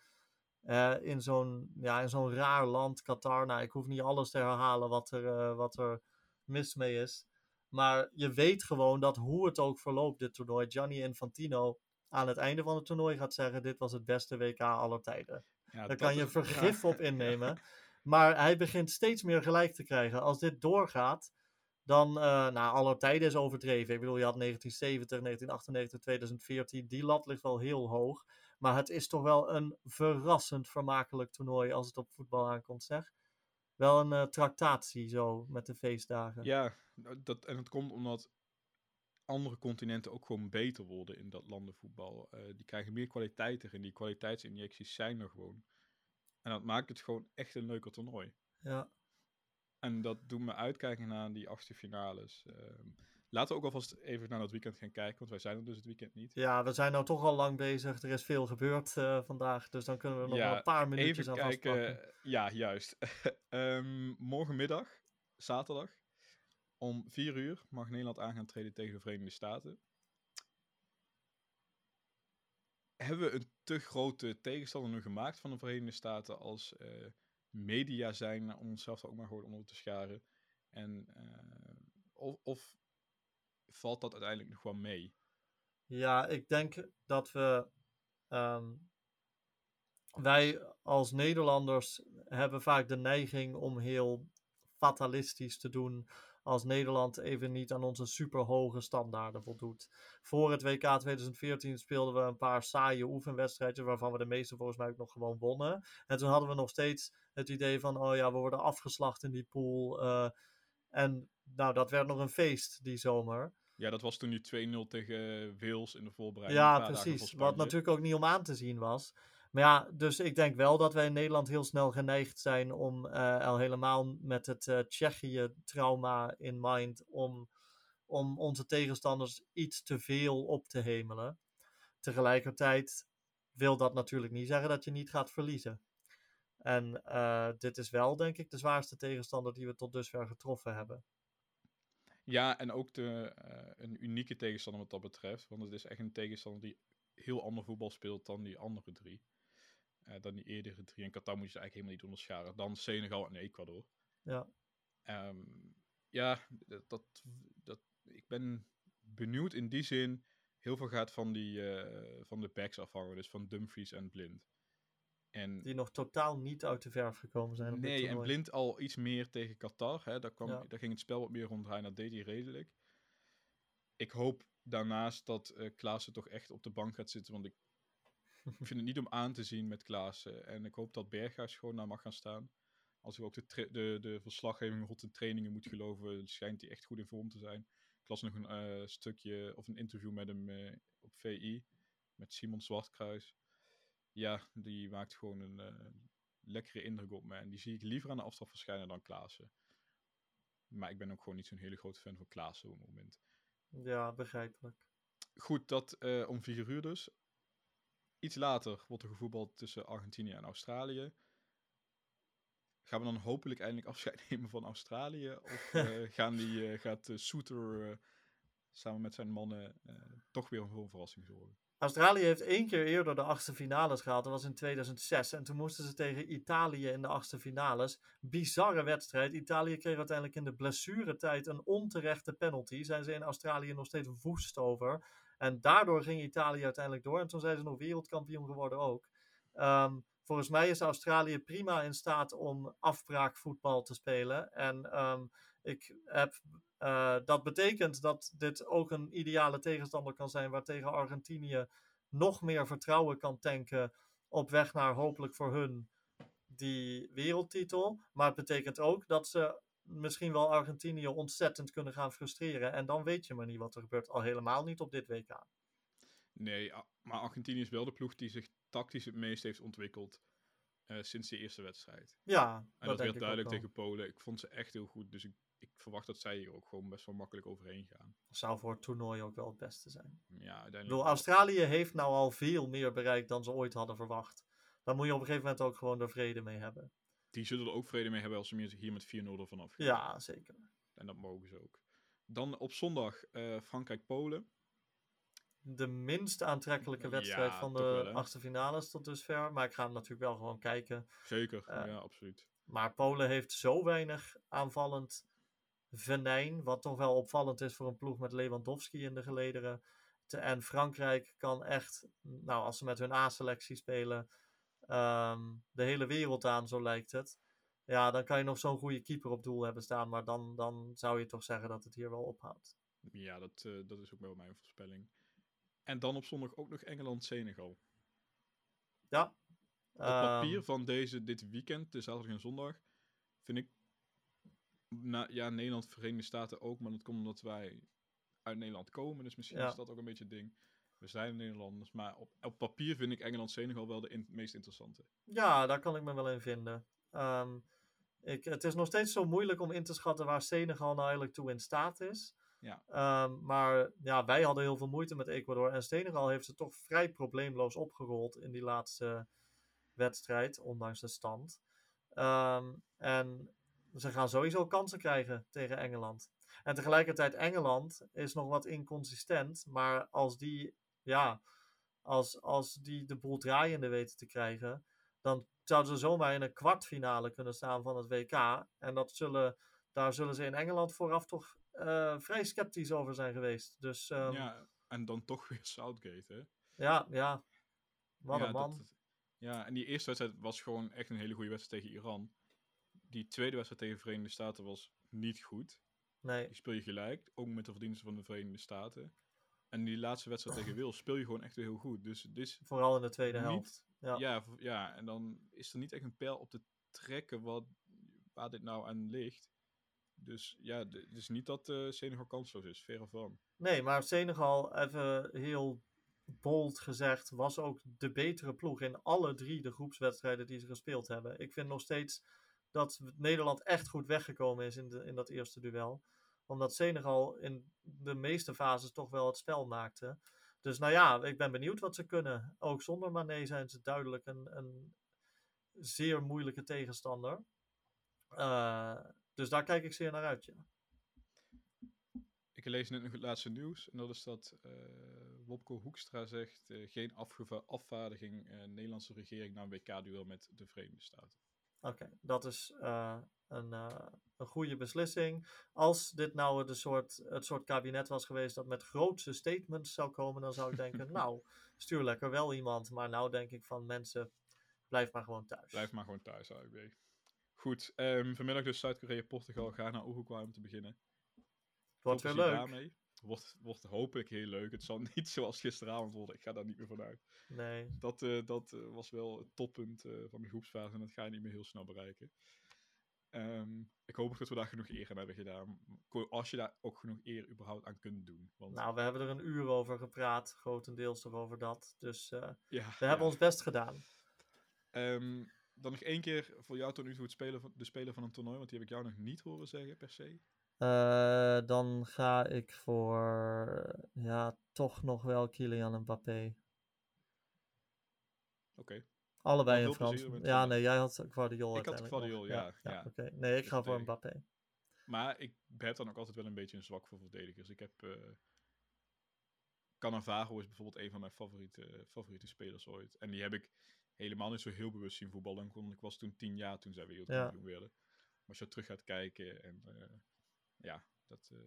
uh, in zo'n ja, in zo'n raar land, Qatar, nou ik hoef niet alles te herhalen wat er, uh, wat er mis mee is. Maar je weet gewoon dat hoe het ook verloopt, dit toernooi, Gianni Infantino aan het einde van het toernooi gaat zeggen: Dit was het beste WK aller tijden. Ja, Daar kan je vergif op innemen. [LAUGHS] Maar hij begint steeds meer gelijk te krijgen. Als dit doorgaat, dan, uh, nou, aller tijden is overdreven. Ik bedoel, je had 1970, 1998, 2014. Die lat ligt wel heel hoog. Maar het is toch wel een verrassend vermakelijk toernooi als het op voetbal aankomt, zeg wel een uh, tractatie zo met de feestdagen. Ja, dat, en het komt omdat andere continenten ook gewoon beter worden in dat landenvoetbal. Uh, die krijgen meer kwaliteit erin. Die kwaliteitsinjecties zijn er gewoon. En dat maakt het gewoon echt een leuker toernooi. Ja. En dat doet me uitkijken naar die achtste finales. Uh, Laten we ook alvast even naar dat weekend gaan kijken, want wij zijn er dus het weekend niet. Ja, we zijn nou toch al lang bezig. Er is veel gebeurd uh, vandaag, dus dan kunnen we nog een paar minuutjes even aan kijken. Ja, juist. um, [LAUGHS] morgenmiddag, zaterdag, om 4 uur mag Nederland aan gaan treden tegen de Verenigde Staten. Hebben we een te grote tegenstander nu gemaakt van de Verenigde Staten als uh, media zijn om onszelf ook maar gewoon onder te scharen? En uh, of, of valt dat uiteindelijk nog wel mee? Ja, ik denk dat we. Um, wij als Nederlanders hebben vaak de neiging om heel fatalistisch te doen als Nederland even niet aan onze superhoge standaarden voldoet. Voor het WK 2014 speelden we een paar saaie oefenwedstrijdjes, waarvan we de meeste volgens mij ook nog gewoon wonnen. En toen hadden we nog steeds het idee van, oh ja, we worden afgeslacht in die pool. Uh, en nou, dat werd nog een feest die zomer. Ja, dat was toen nu 2-0 tegen Wales in de voorbereiding. Ja, precies. Wat natuurlijk ook niet om aan te zien was. Maar ja, dus ik denk wel dat wij in Nederland heel snel geneigd zijn om uh, al helemaal met het uh, Tsjechië-trauma in mind om om onze tegenstanders iets te veel op te hemelen. Tegelijkertijd wil dat natuurlijk niet zeggen dat je niet gaat verliezen. En uh, dit is wel, denk ik, de zwaarste tegenstander die we tot dusver getroffen hebben. Ja, en ook de, uh, een unieke tegenstander wat dat betreft. Want het is echt een tegenstander die heel ander voetbal speelt dan die andere drie. Uh, dan die eerdere drie. En Qatar moet je eigenlijk helemaal niet onderscharen. Dan Senegal en Ecuador. Ja. Um, ja, dat, dat, dat, ik ben benieuwd in die zin. Heel veel gaat van, die, van de backs afhangen. Dus van Dumfries en Blind. En, die nog totaal niet uit de verf gekomen zijn. Op nee, en Blind al iets meer tegen Qatar. Hè? Daar, kwam, ja. daar ging het spel wat meer ronddraaien. Dat deed hij redelijk. Ik hoop daarnaast dat uh, Klaassen toch echt op de bank gaat zitten. Want ik [LAUGHS] vind het niet om aan te zien met Klaassen. En ik hoop dat Berghuis gewoon daar mag gaan staan. Als ik ook de, de, de verslaggeving rond de trainingen moet geloven, schijnt hij echt goed in vorm te zijn. Ik las nog een uh, stukje of een interview met hem uh, op VI. Met Simon Zwartkruis ja, die maakt gewoon een uh, lekkere indruk op me. En die zie ik liever aan de afstand verschijnen dan Klaassen. Maar ik ben ook gewoon niet zo'n hele grote fan van Klaassen op het moment. Ja, begrijpelijk. Goed, dat uh, om vier uur dus. Iets later wordt er gevoetbald tussen Argentinië en Australië. Gaan we dan hopelijk eindelijk afscheid [LAUGHS] nemen van Australië? Of uh, [LAUGHS] gaan die, gaat Soeter samen met zijn mannen toch weer voor een verrassing zorgen? Australië heeft één keer eerder de achtste finales gehaald. Dat was in 2006. En toen moesten ze tegen Italië in de achtste finales. Bizarre wedstrijd. Italië kreeg uiteindelijk in de blessuretijd een onterechte penalty. Zijn ze in Australië nog steeds woest over. En daardoor ging Italië uiteindelijk door. En toen zijn ze nog wereldkampioen geworden ook. Um, volgens mij is Australië prima in staat om afbraakvoetbal te spelen. En um, ik heb uh, dat betekent dat dit ook een ideale tegenstander kan zijn waartegen Argentinië nog meer vertrouwen kan tanken op weg naar hopelijk voor hun die wereldtitel. Maar het betekent ook dat ze misschien wel Argentinië ontzettend kunnen gaan frustreren. En dan weet je maar niet wat er gebeurt. Al helemaal niet op dit WK. Nee, maar Argentinië is wel de ploeg die zich tactisch het meest heeft ontwikkeld. Uh, sinds de eerste wedstrijd. Ja, en dat, dat werd duidelijk tegen Polen. Ik vond ze echt heel goed. Dus ik ik verwacht dat zij hier ook gewoon best wel makkelijk overheen gaan. Zou voor het toernooi ook wel het beste zijn. Ja, uiteindelijk. Bedoel, Australië heeft nou al veel meer bereikt dan ze ooit hadden verwacht. Daar moet je op een gegeven moment ook gewoon er vrede mee hebben. Die zullen er ook vrede mee hebben als ze hier met 4-0 ervan af Ja, zeker. En dat mogen ze ook. Dan op zondag uh, Frankrijk-Polen. De minst aantrekkelijke wedstrijd ja, van de achtste finales tot dusver. Maar ik ga hem natuurlijk wel gewoon kijken. Zeker, uh, ja, absoluut. Maar Polen heeft zo weinig aanvallend venijn, wat toch wel opvallend is voor een ploeg met Lewandowski in de gelederen. En Frankrijk kan echt, nou, als ze met hun A-selectie spelen, um, de hele wereld aan, zo lijkt het. Ja, dan kan je nog zo'n goede keeper op doel hebben staan, maar dan, dan zou je toch zeggen dat het hier wel ophoudt. Ja, dat, uh, dat is ook wel mijn voorspelling. En dan op zondag ook nog Engeland-Senegal. Ja. Op papier um, van deze, dit weekend, de zaterdag en zondag, vind ik na, ja, Nederland, Verenigde Staten ook, maar dat komt omdat wij uit Nederland komen. Dus misschien Ja. is dat ook een beetje het ding. We zijn Nederlanders, maar op, op papier vind ik Engeland-Senegal wel de in- meest interessante. Ja, daar kan ik me wel in vinden. Ehm, ik, het is nog steeds zo moeilijk om in te schatten waar Senegal nou eigenlijk toe in staat is. Ja. Ehm, maar ja, wij hadden heel veel moeite met Ecuador. En Senegal heeft ze toch vrij probleemloos opgerold in die laatste wedstrijd, ondanks de stand. Ehm, en ze gaan sowieso kansen krijgen tegen Engeland. En tegelijkertijd, Engeland is nog wat inconsistent. Maar als die, ja, als, als die de boel draaiende weten te krijgen, dan zouden ze zomaar in een kwartfinale kunnen staan van het WK. En dat zullen, daar zullen ze in Engeland vooraf toch uh, vrij sceptisch over zijn geweest. Dus, um, ja, en dan toch weer Southgate, hè? Ja, ja. Wat ja, een man. Dat, ja, en die eerste wedstrijd was gewoon echt een hele goede wedstrijd tegen Iran. Die tweede wedstrijd tegen de Verenigde Staten was niet goed. Nee. Die speel je gelijk, ook met de verdiensten van de Verenigde Staten. En die laatste wedstrijd tegen Wales speel je gewoon echt heel goed. Dus dit is Vooral in de tweede niet, helft. Ja. Ja, ja, en dan is er niet echt een pijl op te trekken wat, waar dit nou aan ligt. Dus ja, het is niet dat uh, Senegal kansloos is, verre van. Nee, maar Senegal, even heel bold gezegd, was ook de betere ploeg in alle drie de groepswedstrijden die ze gespeeld hebben. Ik vind nog steeds dat Nederland echt goed weggekomen is in, in dat eerste duel. Omdat Senegal in de meeste fases toch wel het spel maakte. Dus nou ja, ik ben benieuwd wat ze kunnen. Ook zonder Mané zijn ze duidelijk een, een zeer moeilijke tegenstander. Uh, dus daar kijk ik zeer naar uit, ja. Ik lees net nog het laatste nieuws. En dat is dat uh, Wopke Hoekstra zegt... Uh, geen afvaardiging Nederlandse regering naar een WK-duel met de Verenigde Staten. Oké, dat is een, een goede beslissing. Als dit nou het soort, het soort kabinet was geweest dat met grootse statements zou komen... dan zou ik denken, [LAUGHS] nou, stuur lekker wel iemand. Maar nou denk ik van mensen, blijf maar gewoon thuis. Blijf maar gewoon thuis, AUB. Goed, um, vanmiddag dus Zuid-Korea, Portugal, Ghana, Uruguay om te beginnen. Wordt weer leuk. Daarmee. Wordt, wordt hopelijk heel leuk. Het zal [LAUGHS] niet zoals gisteravond worden. Ik ga daar niet meer vanuit. Nee. Dat, uh, dat uh, was wel het toppunt uh, van de groepsfase. En dat ga je niet meer heel snel bereiken. Um, ik hoop dat we daar genoeg eer aan hebben gedaan. Als je daar ook genoeg eer überhaupt aan kunt doen. Want... Nou, we hebben er een uur over gepraat. Grotendeels toch over dat. Dus ja, we ja. hebben ons best gedaan. Um, dan nog één keer voor jou tot nu toe het spelen van, de speler van een toernooi, want die heb ik jou nog niet horen zeggen per se. Uh, dan ga ik voor, ja, toch nog wel Kylian Mbappé. Oké. Okay. Allebei in Frans. Ja, nee, jij had Guardiol Ik had Guardiol, ja. ja, ja. Oké, okay. nee, ik ga voor Mbappé. Maar ik heb dan ook altijd wel een beetje een zwak voor verdedigers. Ik heb... Uh, Cannavaro is bijvoorbeeld een van mijn favoriete, favoriete spelers ooit. En die heb ik helemaal niet zo heel bewust zien voetballen. Want ik was toen tien jaar toen zij wereldkampioen ja. werden. Maar als je terug gaat kijken en uh, ja, dat, uh,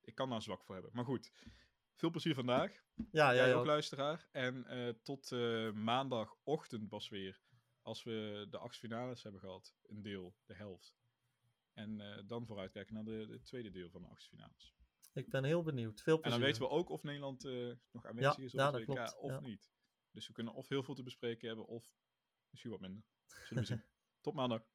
ik kan daar zwak voor hebben. Maar goed, veel plezier vandaag. Ja, jij ook, ook luisteraar. En uh, tot maandagochtend pas weer, als we de acht finales hebben gehad, een deel, de helft. En dan vooruitkijken naar de, de, tweede deel van de acht finales. Ik ben heel benieuwd. Veel plezier. En dan weten we ook of Nederland nog aanwezig ja, is op ja, het WK klopt. of niet. Dus we kunnen of heel veel te bespreken hebben, of misschien wat minder. Zullen we zien. [LAUGHS] Tot maandag.